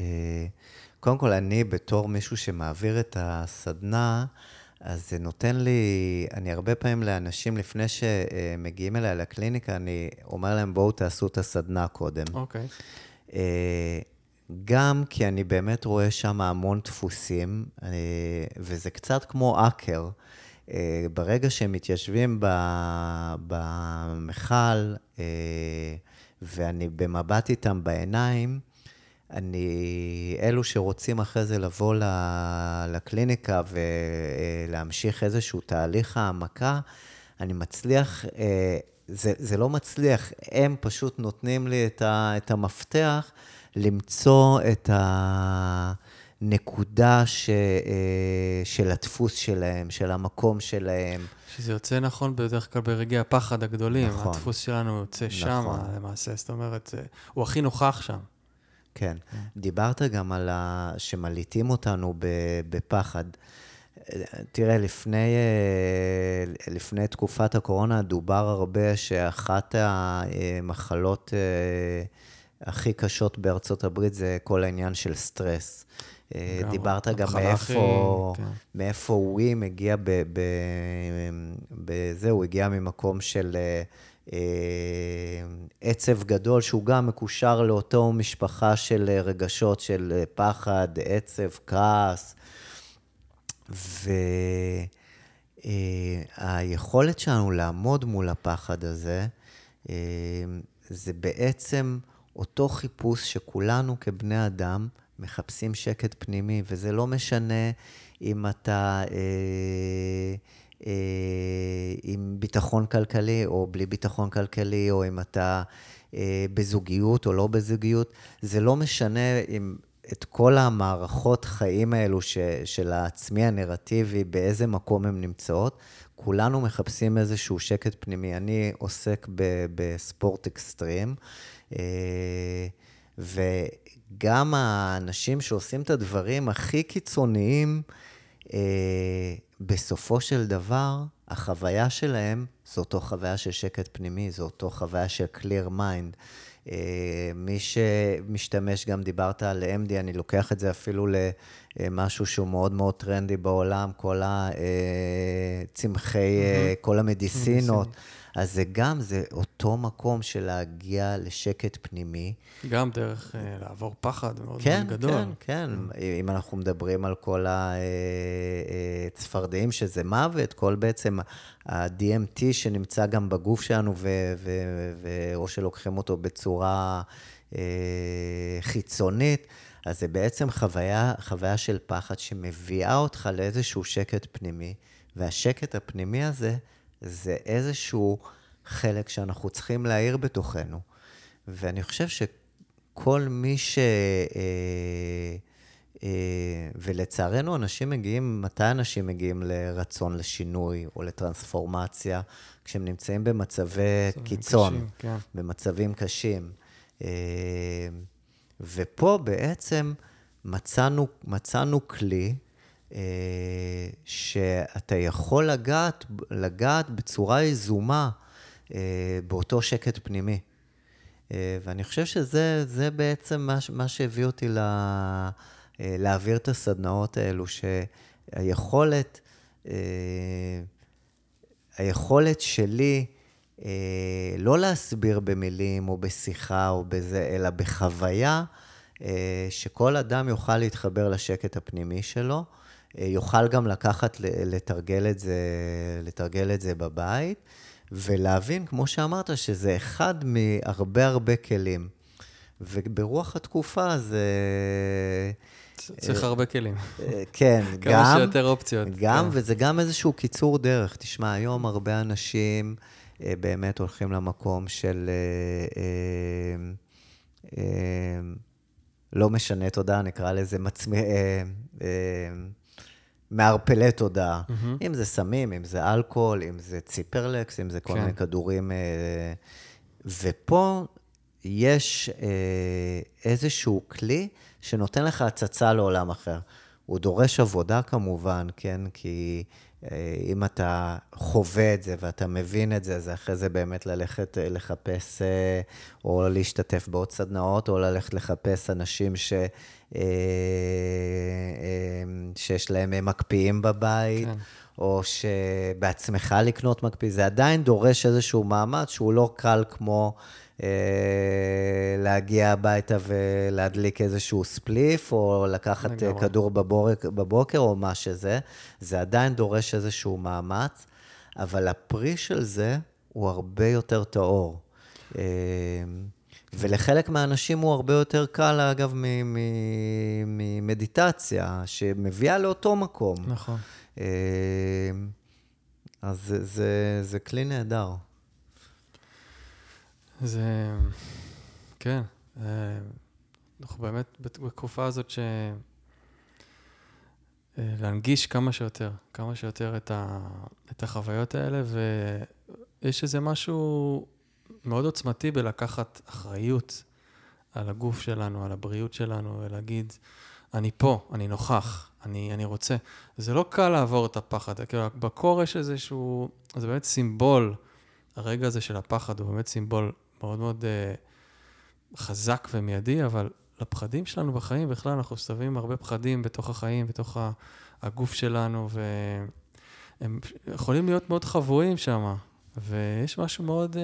S1: אה, קודם כל, אני בתור מישהו שמעביר את הסדנה, אז זה נותן לי, אני הרבה פעמים לאנשים, לפני שמגיעים אליי לקליניקה, אני אומר להם, בואו תעשו את הסדנה קודם.
S2: אוקיי. Okay.
S1: אה, גם כי אני באמת רואה שם המון דפוסים, וזה קצת כמו אקר. ברגע שהם מתיישבים במכל, ואני במבט איתם בעיניים, אני, אלו שרוצים אחרי זה לבוא לקליניקה ולהמשיך איזשהו תהליך העמקה, אני מצליח, אה, זה, זה לא מצליח, הם פשוט נותנים לי את, ה, את המפתח למצוא את, ה, נקודה ש, אה, של הדפוס שלהם, של המקום שלהם.
S2: שזה יוצא נכון בדרך כלל ברגעי הפחד הגדולים.
S1: נכון.
S2: הדפוס שלנו יוצא
S1: נכון.
S2: שם למעשה, זאת אומרת, הוא הכי נוכח שם.
S1: כן. דיברת גם על ה... שמלעיטים אותנו בפחד. תראה, לפני, אה, לפני תקופת הקורונה דובר הרבה שאחת המחלות אה, הכי קשות בארצות הברית זה כל העניין של סטרס. אה. דיברת גם מאיפה,
S2: כן.
S1: מאיפה ווי מגיע ב... ב, בזה, הוא הגיע ממקום של אה, אה, עצב גדול, שהוא גם מקושר לאותו משפחה של רגשות של פחד, עצב, כעס. והיכולת שלנו לעמוד מול הפחד הזה, זה בעצם אותו חיפוש שכולנו כבני אדם מחפשים שקט פנימי, וזה לא משנה אם אתה אה, אה, עם ביטחון כלכלי או בלי ביטחון כלכלי, או אם אתה אה, בזוגיות או לא בזוגיות, זה לא משנה אם את כל המערכות חיים האלו ש, של העצמי הנרטיבי, באיזה מקום הן נמצאות, כולנו מחפשים איזשהו שקט פנימי. אני עוסק ב, בספורט אקסטרים, אה, וגם האנשים שעושים את הדברים הכי קיצוניים, אה, בסופו של דבר, החוויה שלהם זו אותו חוויה של שקט פנימי, זו אותו חוויה של clear mind. אה, מי שמשתמש, גם דיברת על MD, אני לוקח את זה אפילו למשהו שהוא מאוד מאוד טרנדי בעולם, כל הצמחי, כל המדיסינות. אז זה גם, זה אותו מקום של להגיע לשקט פנימי.
S2: גם דרך אה, לעבור פחד מאוד
S1: כן,
S2: מאוד גדול.
S1: כן, כן. אם אנחנו מדברים על כל הצפרדעים, שזה מוות, כל בעצם ה-DMT שנמצא גם בגוף שלנו, ו- ו- ו- או שלוקחים אותו בצורה אה, חיצונית, אז זה בעצם חוויה, חוויה של פחד שמביאה אותך לאיזשהו שקט פנימי, והשקט הפנימי הזה, זה איזשהו חלק שאנחנו צריכים להעיר בתוכנו. ואני חושב שכל מי ש... אה, אה, ולצערנו, אנשים מגיעים, מתי אנשים מגיעים לרצון לשינוי או לטרנספורמציה? כשהם נמצאים במצבי קיצון,
S2: קשים, כן.
S1: במצבים קשים. אה, ופה בעצם מצאנו, מצאנו כלי שאתה יכול לגעת, לגעת בצורה יזומה אה, באותו שקט פנימי. אה, ואני חושב שזה זה בעצם מה, מה שהביא אותי לה, אה, להעביר את הסדנאות האלו, שהיכולת, אה, היכולת שלי אה, לא להסביר במילים או בשיחה או בזה, אלא בחוויה, אה, שכל אדם יוכל להתחבר לשקט הפנימי שלו, אה, יוכל גם לקחת, לתרגל את זה, לתרגל את זה בבית, ולהבין, כמו שאמרת, שזה אחד מהרבה הרבה כלים. וברוח התקופה זה...
S2: צריך הרבה כלים.
S1: אה, כן,
S2: כמה
S1: גם...
S2: שיותר אופציות.
S1: גם,
S2: כן.
S1: וזה גם איזשהו קיצור דרך. תשמע, היום הרבה אנשים אה, באמת הולכים למקום של... אה, אה, אה, לא משנה תודעה, נקרא לזה מצמי... מערפלי תודעה.
S2: מהמם.
S1: אם זה סמים, אם זה אלכוהול, אם זה ציפרלקס, אם זה כל
S2: כן.
S1: מיני כדורים. אה, ופה יש אה, איזשהו כלי שנותן לך הצצה לעולם אחר. הוא דורש עבודה כמובן, כן? כי אה, אם אתה חווה את זה ואתה מבין את זה, זה אחרי זה באמת ללכת לחפש או להשתתף בעוד סדנאות, או ללכת לחפש אנשים ש... אה, אה, שיש להם אה, מקפיאים בבית,
S2: כן.
S1: או שבעצמך לקנות מקפיא, זה עדיין דורש איזשהו מאמץ שהוא לא קל כמו להגיע הביתה ולהדליק איזשהו ספליף, או לקחת
S2: לגמרי.
S1: כדור בבורק, בבוקר, או מה שזה. זה עדיין דורש איזשהו מאמץ, אבל הפרי של זה הוא הרבה יותר טהור. אה, ולחלק מהאנשים הוא הרבה יותר קל, אגב, ממדיטציה, שמביאה לאותו מקום.
S2: נכון.
S1: אה, אז זה, זה, זה כלי נהדר.
S2: זה... כן. אה, אנחנו באמת בת- בתקופה הזאת ש... להנגיש כמה שיותר, כמה שיותר את, ה, את החוויות האלה, ויש איזה משהו מאוד עוצמתי בלקחת אחריות על הגוף שלנו, על הבריאות שלנו, ולהגיד, אני פה, אני נוכח, אני, אני רוצה. זה לא קל לעבור את הפחד, כאילו, בקור יש איזשהו, זה באמת סימבול, הרגע הזה של הפחד הוא באמת סימבול מאוד מאוד uh, חזק ומיידי, אבל לפחדים שלנו בחיים, בכלל אנחנו סובבים הרבה פחדים בתוך החיים, בתוך הגוף שלנו, והם יכולים להיות מאוד חבויים שם, ויש משהו מאוד... Uh,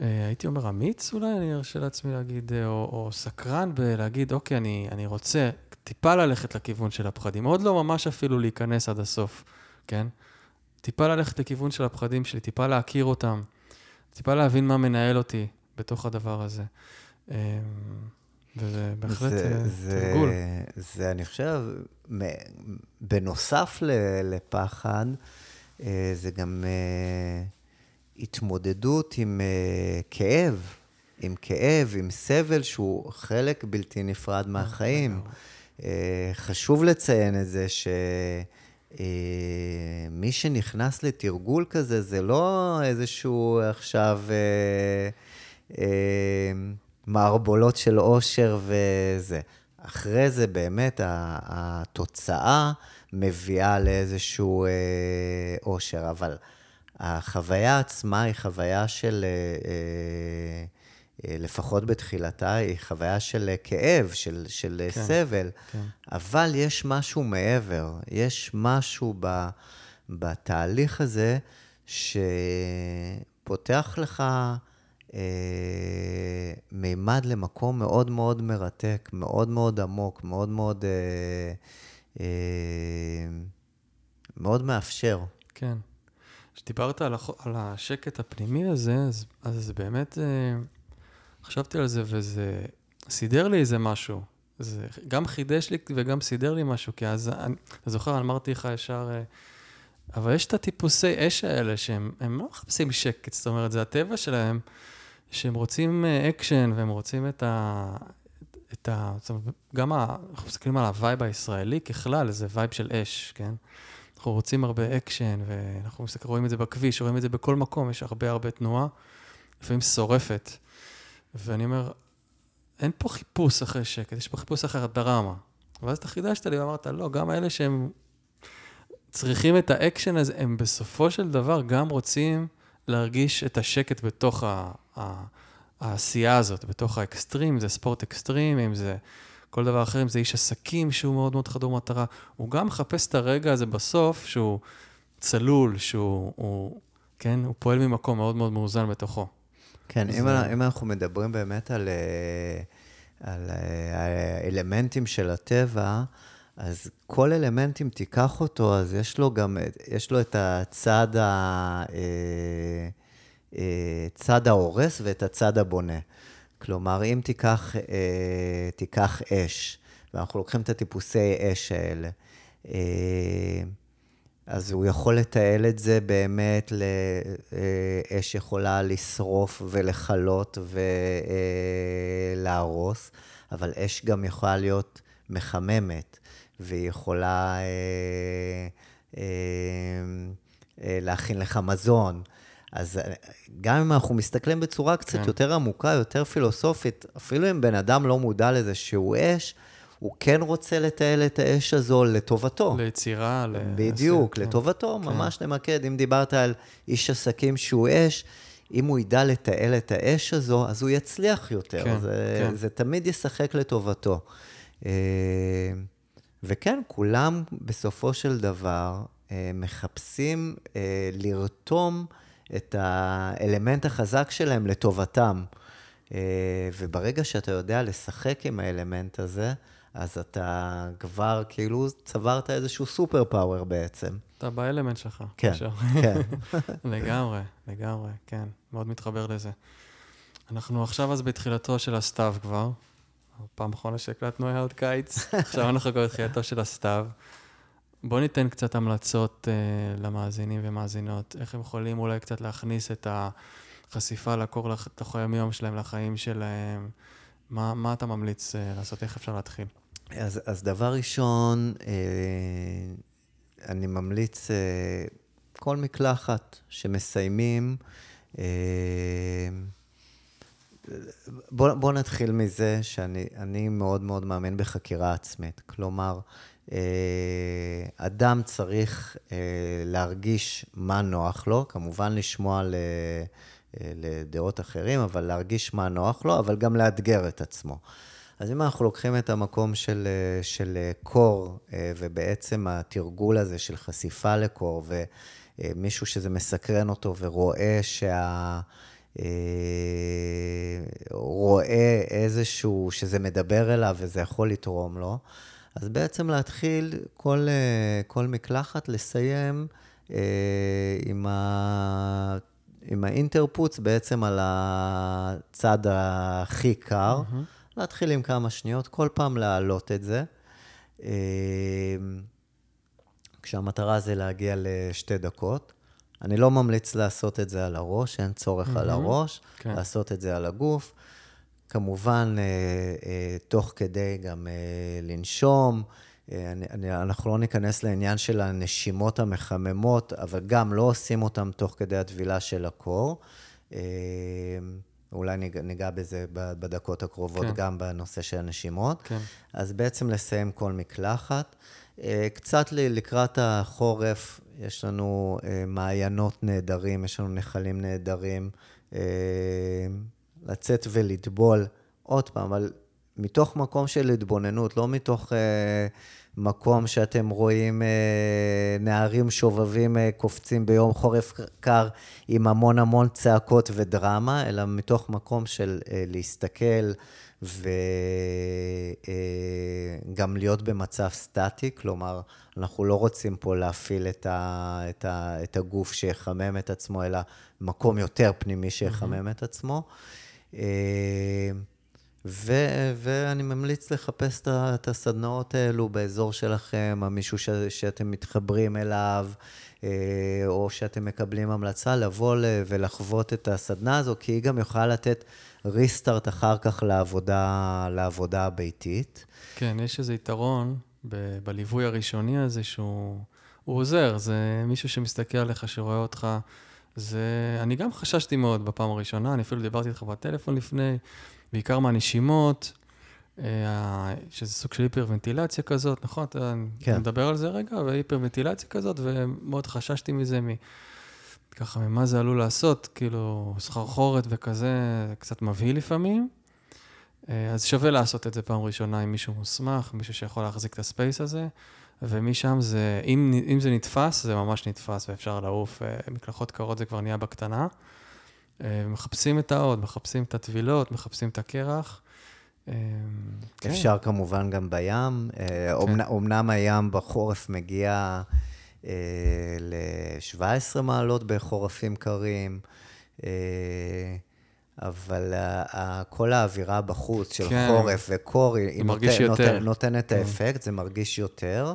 S2: אה, הייתי אומר אמיץ אולי, אני ארשה לעצמי להגיד, אה, או, או סקרן בלהגיד, אוקיי, אני, אני רוצה טיפה ללכת לכיוון של הפחדים, עוד לא ממש אפילו להיכנס עד הסוף, כן? טיפה ללכת לכיוון של הפחדים שלי, טיפה להכיר אותם, טיפה להבין מה מנהל אותי בתוך הדבר הזה. אה, וזה בהחלט זה, תרגול.
S1: זה, זה, אני חושב, בנוסף לפחד, זה גם... התמודדות עם uh, כאב, עם כאב, עם סבל, שהוא חלק בלתי נפרד מהחיים. חשוב לציין את זה שמי uh, שנכנס לתרגול כזה, זה לא איזשהו עכשיו uh, uh, מערבולות של אושר וזה. אחרי זה באמת התוצאה מביאה לאיזשהו אושר, אבל... החוויה עצמה היא חוויה של, אה, אה, אה, לפחות בתחילתה, היא חוויה של כאב, של, של כן, סבל, כן. אבל יש משהו מעבר, יש משהו ב, בתהליך הזה שפותח לך אה, מימד למקום מאוד מאוד מרתק, מאוד מאוד עמוק, מאוד מאוד, אה, אה, מאוד מאפשר.
S2: כן. כשדיברת על, הח... על השקט הפנימי הזה, אז, אז זה באמת, אה, חשבתי על זה וזה סידר לי איזה משהו. זה גם חידש לי וגם סידר לי משהו, כי אז, אני, אתה זוכר, אמרתי לך ישר, אה, אבל יש את הטיפוסי אש האלה שהם לא מחפשים שקט, זאת אומרת, זה הטבע שלהם, שהם רוצים אקשן והם רוצים את ה... את ה... גם ה... אנחנו מסתכלים על ה vibe הישראלי ככלל, זה vibe של אש, כן? אנחנו רוצים הרבה אקשן, ואנחנו רואים את זה בכביש, רואים את זה בכל מקום, יש הרבה הרבה תנועה, לפעמים שורפת. ואני אומר, אין פה חיפוש אחרי שקט, יש פה חיפוש אחרי הדרמה. ואז אתה חידשת לי ואמרת, לא, גם אלה שהם צריכים את האקשן הזה, הם בסופו של דבר גם רוצים להרגיש את השקט בתוך ה- ה- העשייה הזאת, בתוך האקסטרים, אם זה ספורט אקסטרים, אם זה כל דבר אחר, אם זה איש עסקים שהוא מאוד מאוד חדור מטרה, הוא גם מחפש את הרגע הזה בסוף, שהוא צלול, שהוא, הוא, כן, הוא פועל ממקום מאוד מאוד מאוזן בתוכו.
S1: כן, אם, זה... אם אנחנו מדברים באמת על, אה, על אה, האלמנטים של הטבע, אז כל אלמנט, אם תיקח אותו, אז יש לו גם, יש לו את הצד, ה, אה, צד ההורס ואת הצד הבונה. כלומר, אם תיקח, אה, תיקח אש, ואנחנו לוקחים את הטיפוסי אש האלה, אה, אז הוא יכול לתעל את זה באמת, לאש אה, יכולה לשרוף ולכלות ולהרוס, אה, אבל אש גם יכולה להיות מחממת, והיא יכולה אה, אה, אה, להכין לך מזון. אז אה, גם אם אנחנו מסתכלים בצורה קצת כן. יותר עמוקה, יותר פילוסופית, אפילו אם בן אדם לא מודע לזה שהוא אש, הוא כן רוצה לתעל את האש הזו לטובתו.
S2: ליצירה,
S1: ל... בדיוק, כן. לטובתו, כן. ממש נמקד. אם דיברת על איש עסקים שהוא אש, אם הוא ידע לתעל את האש הזו, אז הוא יצליח יותר. כן, זה, כן. זה תמיד ישחק לטובתו. אה, וכן, כולם בסופו של דבר אה, מחפשים לרתום את האלמנט החזק שלהם לטובתם. אה, וברגע שאתה יודע לשחק עם האלמנט הזה, אז אתה כבר כאילו צברת איזשהו סופר פאוור בעצם.
S2: אתה באלמנט שלך.
S1: כן, כן.
S2: לגמרי, לגמרי, כן. מאוד מתחבר לזה. אנחנו עכשיו אז בתחילתו של הסתיו כבר. פעם אחרונה שהקלטנו היה עוד קיץ, עכשיו אנחנו כבר בתחילתו של הסתיו. בוא ניתן קצת המלצות uh, למאזינים ומאזינות, איך הם יכולים אולי קצת להכניס את החשיפה לקור לתוך היומיום שלהם, לחיים שלהם. מה, מה אתה ממליץ uh, לעשות? איך אפשר להתחיל?
S1: אז, אז דבר ראשון, אה, אני ממליץ אה, כל מקלחת שמסיימים, אה, בוא, בוא נתחיל מזה שאני מאוד מאוד מאמין בחקירה עצמית. כלומר, אדם צריך אה, להרגיש מה נוח לו, כמובן לשמוע ל... אה, לדעות אחרים, אבל להרגיש מה נוח לו, אבל גם לאתגר את עצמו. אז אם אנחנו לוקחים את המקום של, של קור, ובעצם התרגול הזה של חשיפה לקור, ומישהו שזה מסקרן אותו ורואה שה... רואה איזשהו, שזה מדבר אליו וזה יכול לתרום לו, אז בעצם להתחיל כל, כל מקלחת, לסיים עם ה... עם האינטרפוץ בעצם על הצד הכי קר, mm-hmm. להתחיל עם כמה שניות, כל פעם להעלות את זה. אה, כשהמטרה זה להגיע לשתי דקות. אני לא ממליץ לעשות את זה על הראש, אין צורך mm-hmm. על הראש, כן. לעשות את זה על הגוף. כמובן, אה, אה, תוך כדי גם לנשום. אה, אני, אני, אנחנו לא ניכנס לעניין של הנשימות המחממות, אבל גם לא עושים אותן תוך כדי הטבילה של הקור. אולי ניגע, ניגע בזה בדקות הקרובות, כן. גם בנושא של הנשימות. כן. אז בעצם לסיים כל מקלחת. קצת לקראת החורף, יש לנו מעיינות נהדרים, יש לנו נחלים נהדרים. לצאת ולטבול, עוד פעם, אבל מתוך מקום של התבוננות, לא מתוך אה, מקום שאתם רואים אה, נערים שובבים אה, קופצים ביום חורף קר עם המון המון צעקות ודרמה, אלא מתוך מקום של אה, להסתכל וגם אה, להיות במצב סטטי, כלומר, אנחנו לא רוצים פה להפעיל את, ה, את, ה, את הגוף שיחמם את עצמו, אלא מקום יותר פנימי שיחמם mm-hmm. את עצמו. אה, ו- ואני ממליץ לחפש את הסדנאות האלו באזור שלכם, מישהו ש- שאתם מתחברים אליו, אה, או שאתם מקבלים המלצה, לבוא ולחוות את הסדנה הזו, כי היא גם יכולה לתת ריסטארט אחר כך לעבודה, לעבודה הביתית.
S2: כן, יש איזה יתרון ב- בליווי הראשוני הזה שהוא עוזר, זה מישהו שמסתכל עליך, שרואה אותך. זה, אני גם חששתי מאוד בפעם הראשונה, אני אפילו דיברתי איתך בטלפון לפני. בעיקר מהנשימות, אה, שזה סוג של היפרוונטילציה כזאת, נכון? אתה כן. מדבר על זה רגע, והיפרוונטילציה כזאת, ומאוד חששתי מזה, מ... ככה, ממה זה עלול לעשות, כאילו, סחרחורת וכזה, קצת מבהיל לפעמים. אה, אז שווה לעשות את זה פעם ראשונה עם מישהו מוסמך, מישהו שיכול להחזיק את הספייס הזה, ומשם זה, אם, אם זה נתפס, זה ממש נתפס ואפשר לעוף. אה, מקלחות קרות זה כבר נהיה בקטנה. אה, מחפשים את העוד, מחפשים את הטבילות, מחפשים את הקרח.
S1: אה, כן. אפשר כמובן גם בים. כן. אומנם הים בחורף מגיע ל-17 מעלות בחורפים קרים, אבל כל האווירה בחוץ של כן. חורף וקור, היא נותן, נותן, נותן את האפקט, זה מרגיש יותר.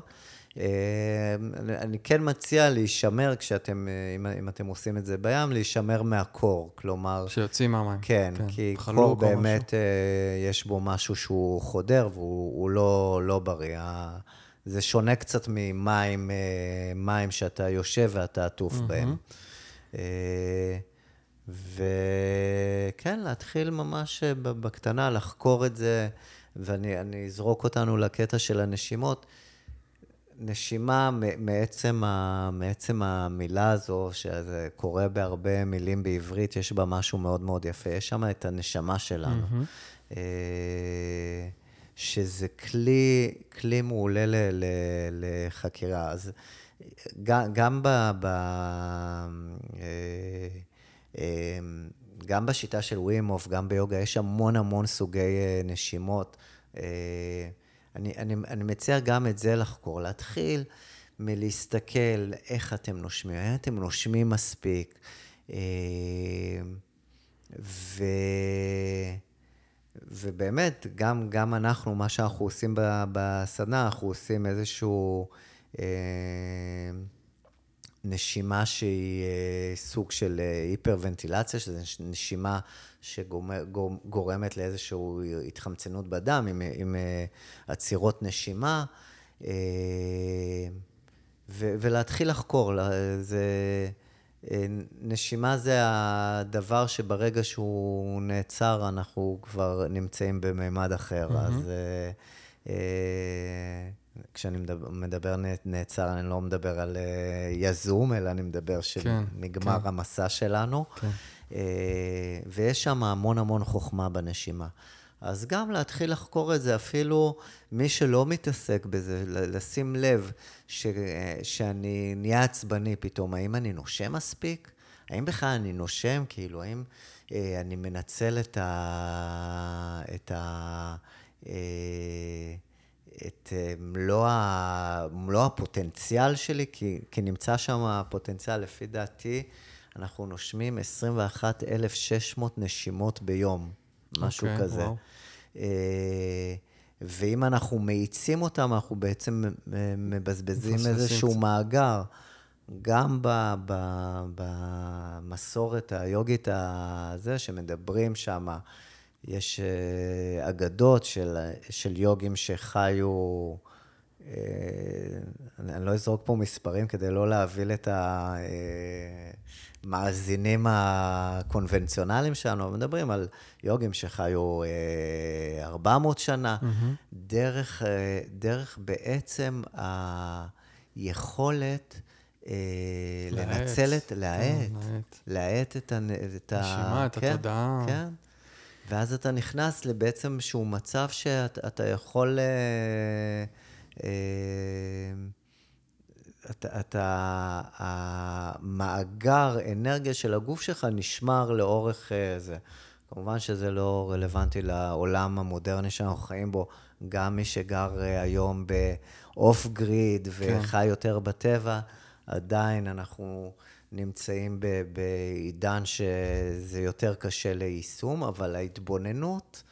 S1: אה, אני כן מציע להישמר כשאתם, אה, אם, אם אתם עושים את זה בים, להישמר מהקור, כלומר...
S2: שיוצאים מהמים.
S1: כן, כן. כי קור באמת, משהו. אה, יש בו משהו שהוא חודר והוא לא, לא בריא. זה שונה קצת ממים, מים שאתה יושב ואתה עטוף mm-hmm. בהם. וכן, להתחיל ממש בקטנה, לחקור את זה, ואני אזרוק אותנו לקטע של הנשימות. נשימה מעצם, ה, מעצם המילה הזו, שזה קורה בהרבה מילים בעברית, יש בה משהו מאוד מאוד יפה. יש שם את הנשמה שלנו. Mm-hmm. שזה כלי, כלי מעולה ל, ל, לחקירה. אז גם, גם ב... ב אה, אה, גם בשיטה של ווימוף, גם ביוגה, יש המון המון סוגי נשימות. אני, אני, אני מציע גם את זה לחקור, להתחיל מלהסתכל איך אתם נושמים, האם אתם נושמים מספיק. אה, ו... ובאמת, גם, גם אנחנו, מה שאנחנו עושים בסדנה, אנחנו עושים איזשהו... אה, נשימה שהיא אה, סוג של אה, היפרוונטילציה, שזו נשימה שגורמת לאיזושהי התחמצנות בדם עם, עם אה, עצירות נשימה, ו, ולהתחיל לחקור. זה, נשימה זה הדבר שברגע שהוא נעצר, אנחנו כבר נמצאים בממד אחר. Mm-hmm. אז... כשאני מדבר, מדבר נעצר, אני לא מדבר על uh, יזום, אלא אני מדבר שנגמר כן, כן. המסע שלנו. כן. Uh, ויש שם המון המון חוכמה בנשימה. אז גם להתחיל לחקור את זה, אפילו מי שלא מתעסק בזה, לשים לב ש, שאני נהיה עצבני פתאום, האם אני נושם מספיק? האם בכלל אני נושם? כאילו, האם אה, אני מנצל את ה... את ה אה, את אה, מלוא, ה, מלוא הפוטנציאל שלי, כי, כי נמצא שם הפוטנציאל, לפי דעתי, אנחנו נושמים 21,600 נשימות ביום, משהו okay, אוקיי, כזה. Wow. אה, ואם אנחנו מאיצים אותם, אנחנו בעצם מבזבזים איזשהו מאגר. גם במסורת היוגית הזה, שמדברים שם, יש uh, אגדות של, של יוגים שחיו, uh, אני, לא אזרוק פה מספרים כדי לא להבהיל את המאזינים uh, הקונבנציונליים שלנו, מדברים על יוגים שחיו uh, 400 שנה, mm-hmm. דרך, דרך בעצם היכולת... לנצל את, להאט, להאט את ה...
S2: נשימה, את כן, התודעה.
S1: כן. ואז אתה נכנס לבעצם שהוא מצב שאתה יכול... אה, אה, אתה, אתה, המאגר אנרגיה של הגוף שלך נשמר לאורך אה, זה. כמובן שזה לא רלוונטי לעולם המודרני שאנחנו חיים בו. גם מי שגר היום באוף גריד וחי כן. יותר בטבע, עדיין אנחנו נמצאים בעידן שזה יותר קשה ליישום, אבל ההתבוננות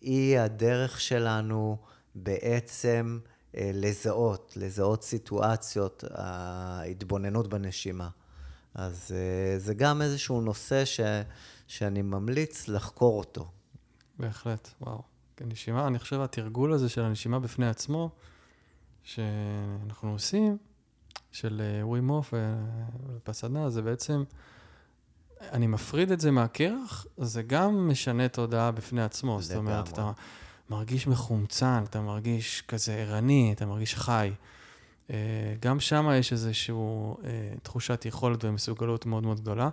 S1: היא הדרך שלנו בעצם אה, לזהות, לזהות סיטואציות, ההתבוננות בנשימה. אז אה, זה גם איזשהו נושא ש, שאני ממליץ לחקור אותו.
S2: בהחלט, וואו. נשימה, אני חושב התרגול הזה של הנשימה בפני עצמו, שאנחנו עושים, של Wim Hof בסדנה, זה בעצם, אני מפריד את זה מהקרח, זה גם משנה תודעה בפני עצמו. זאת אומרת, אתה מרגיש מחומצן, אתה מרגיש כזה ערני, אתה מרגיש חי. אה, גם שם יש איזושהי אה, תחושת יכולת ומסוגלות מאוד מאוד גדולה.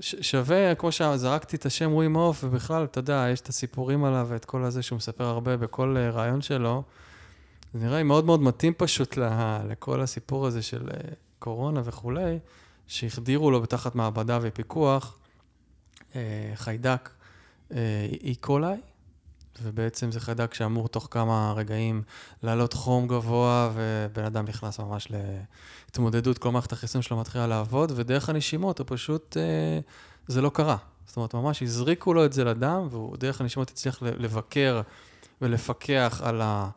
S2: ושווה, כמו שזרקתי את השם Wim Hof, ובכלל, אתה יודע, יש את הסיפורים עליו ואת כל הזה שהוא מספר הרבה בכל אה, ריאיון שלו. זה נראה לי מאוד מאוד מתאים פשוט לכל הסיפור הזה של אה, קורונה וכולי, שהחדירו לו בתחת מעבדה ופיקוח אה, חיידק איקולאי, אה, ובעצם זה חיידק שאמור תוך כמה רגעים לעלות חום גבוה, ובן אדם נכנס ממש להתמודדות, כל מערכת החיסון שלו מתחילה לעבוד, ודרך הנשימות הוא פשוט, זה לא קרה. זאת אומרת, ממש הזריקו לו את זה לדם, והוא דרך הנשימות הצליח לבקר ולפקח על ה...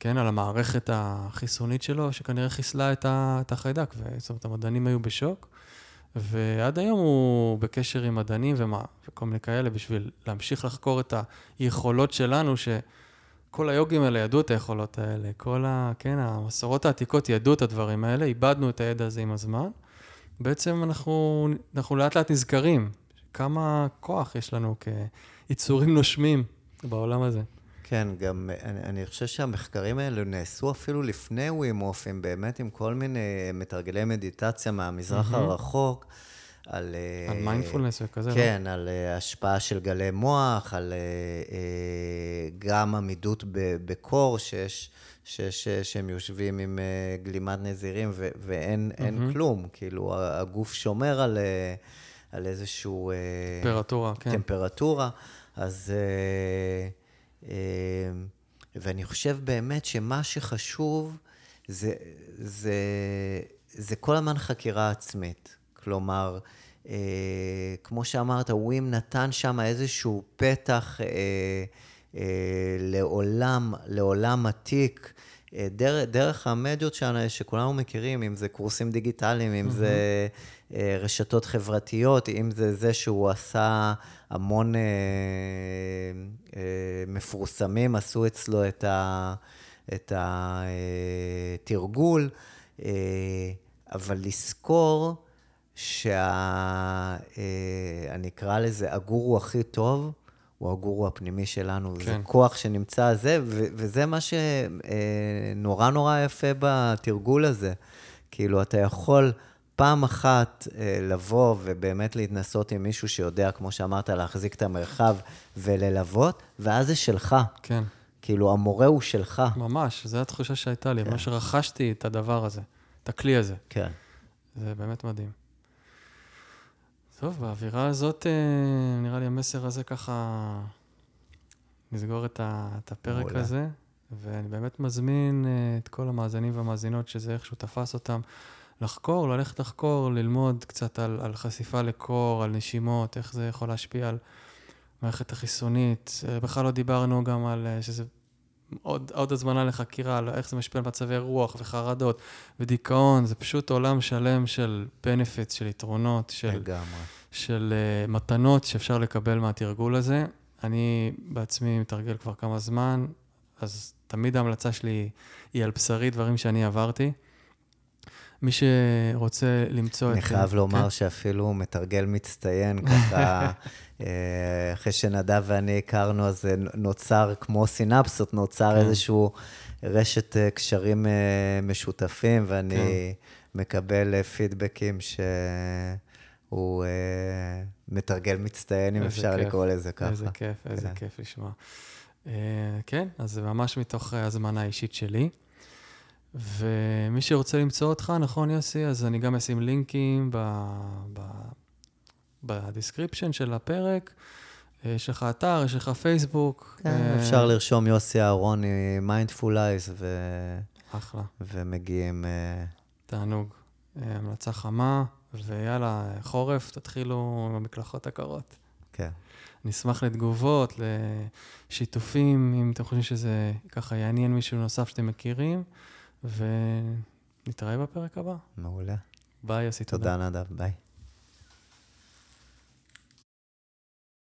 S2: כן, על המערכת החיסונית שלו, שכנראה חיסלה את, החיידק, זאת אומרת, המדענים היו בשוק, ועד היום הוא בקשר עם מדענים ומה, וכל מיני כאלה, בשביל להמשיך לחקור את היכולות שלנו, שכל היוגים האלה ידעו את היכולות האלה, כל ה... כן, המסורות העתיקות ידעו את הדברים האלה, איבדנו את הידע הזה עם הזמן. בעצם אנחנו, אנחנו לאט לאט נזכרים כמה כוח יש לנו כיצורים נושמים בעולם הזה.
S1: כן, גם אני, אני חושב שהמחקרים האלו נעשו אפילו לפני ווימופים, באמת עם כל מיני מתרגלי מדיטציה מהמזרח mm-hmm. הרחוק. על...
S2: על מיינדפולנס וכזה,
S1: כן, לא? כן, על אה, השפעה של גלי מוח, על אה, אה, גם עמידות בקור, שיש, שיש, שהם יושבים עם גלימת נזירים ו, ואין mm-hmm. כלום. כאילו, הגוף שומר על, על איזשהו...
S2: טמפרטורה, כן.
S1: טמפרטורה. אז... אמ, ואני חושב באמת שמה שחשוב זה, זה, זה כל הזמן חקירה עצמית. כלומר, אה, כמו שאמרת, ווים נתן שם איזשהו פתח אה, אה, לעולם, לעולם עתיק, אה, דר, דרך המדיות שלנו, שכולנו מכירים, אם זה קורסים דיגיטליים, אם זה אה, רשתות חברתיות, אם זה זה שהוא עשה המון אה, אה, מפורסמים, עשו אצלו את, ה, את התרגול, אה, אבל לזכור שה... אה, אני אקרא לזה הגורו הכי טוב, הוא הגורו הפנימי שלנו. כן. זה כוח שנמצא זה, ו- וזה מה שנורא אה, נורא יפה בתרגול הזה. כאילו, אתה יכול פעם אחת אה, לבוא ובאמת להתנסות עם מישהו שיודע, כמו שאמרת, להחזיק את המרחב וללוות, ואז זה שלך.
S2: כן.
S1: כאילו, המורה הוא שלך.
S2: ממש, זו התחושה שהייתה לי, כן. ממש רכשתי את הדבר הזה, את הכלי הזה.
S1: כן.
S2: זה באמת מדהים. טוב, באווירה הזאת, אה, נראה לי המסר הזה ככה, נסגור את, הפרק מעולה. הזה, ואני באמת מזמין אה, את כל המאזינים והמאזינות, שזה איכשהו תפס אותם, לחקור, ללכת לחקור, ללמוד קצת על, על חשיפה לקור, על נשימות, איך זה יכול להשפיע על מערכת החיסונית. אה, בכלל לא דיברנו גם על, שזה עוד, עוד הזמנה לחקירה, על איך זה משפיע על מצבי רוח וחרדות ודיכאון, זה פשוט עולם שלם של benefits, של יתרונות, של, של uh, מתנות שאפשר לקבל מהתרגול הזה. אני בעצמי מתרגל כבר כמה זמן, אז תמיד ההמלצה שלי היא על בשרי דברים שאני עברתי. מי שרוצה למצוא
S1: את... אני חייב לומר כן? שאפילו מתרגל מצטיין, ככה, אה, אחרי שנדב ואני הכרנו, אז נוצר, כמו סינפסות, נוצר כן. איזשהו רשת אה, קשרים אה, משותפים, ואני כן. מקבל פידבקים שהוא מתרגל מצטיין, אם אפשר כיף, לקרוא לזה ככה.
S2: איזה כיף, איזה כן. כיף לשמוע. כן, אז זה ממש מתוך הזמנה אישית שלי. ומי שרוצה למצוא אותך, נכון, יוסי? אז אני גם אשים לינקים ב description של הפרק. יש לך אתר, יש לך פייסבוק.
S1: כן, ו... אפשר לרשום יוסי אהרוני, Mindful Ice, ו...
S2: אחלה.
S1: ומגיעים... אה,
S2: תענוג. אה, המלצה חמה, ויאללה, חורף, תתחילו עם המקלחות הקרות.
S1: כן.
S2: נשמח לתגובות, לשיתופים, אם אתם חושבים שזה ככה יעניין מישהו נוסף שאתם מכירים. ונתראה בפרק הבא.
S1: מעולה.
S2: ביי, יוסי,
S1: תודה. תודה, נדב, ביי.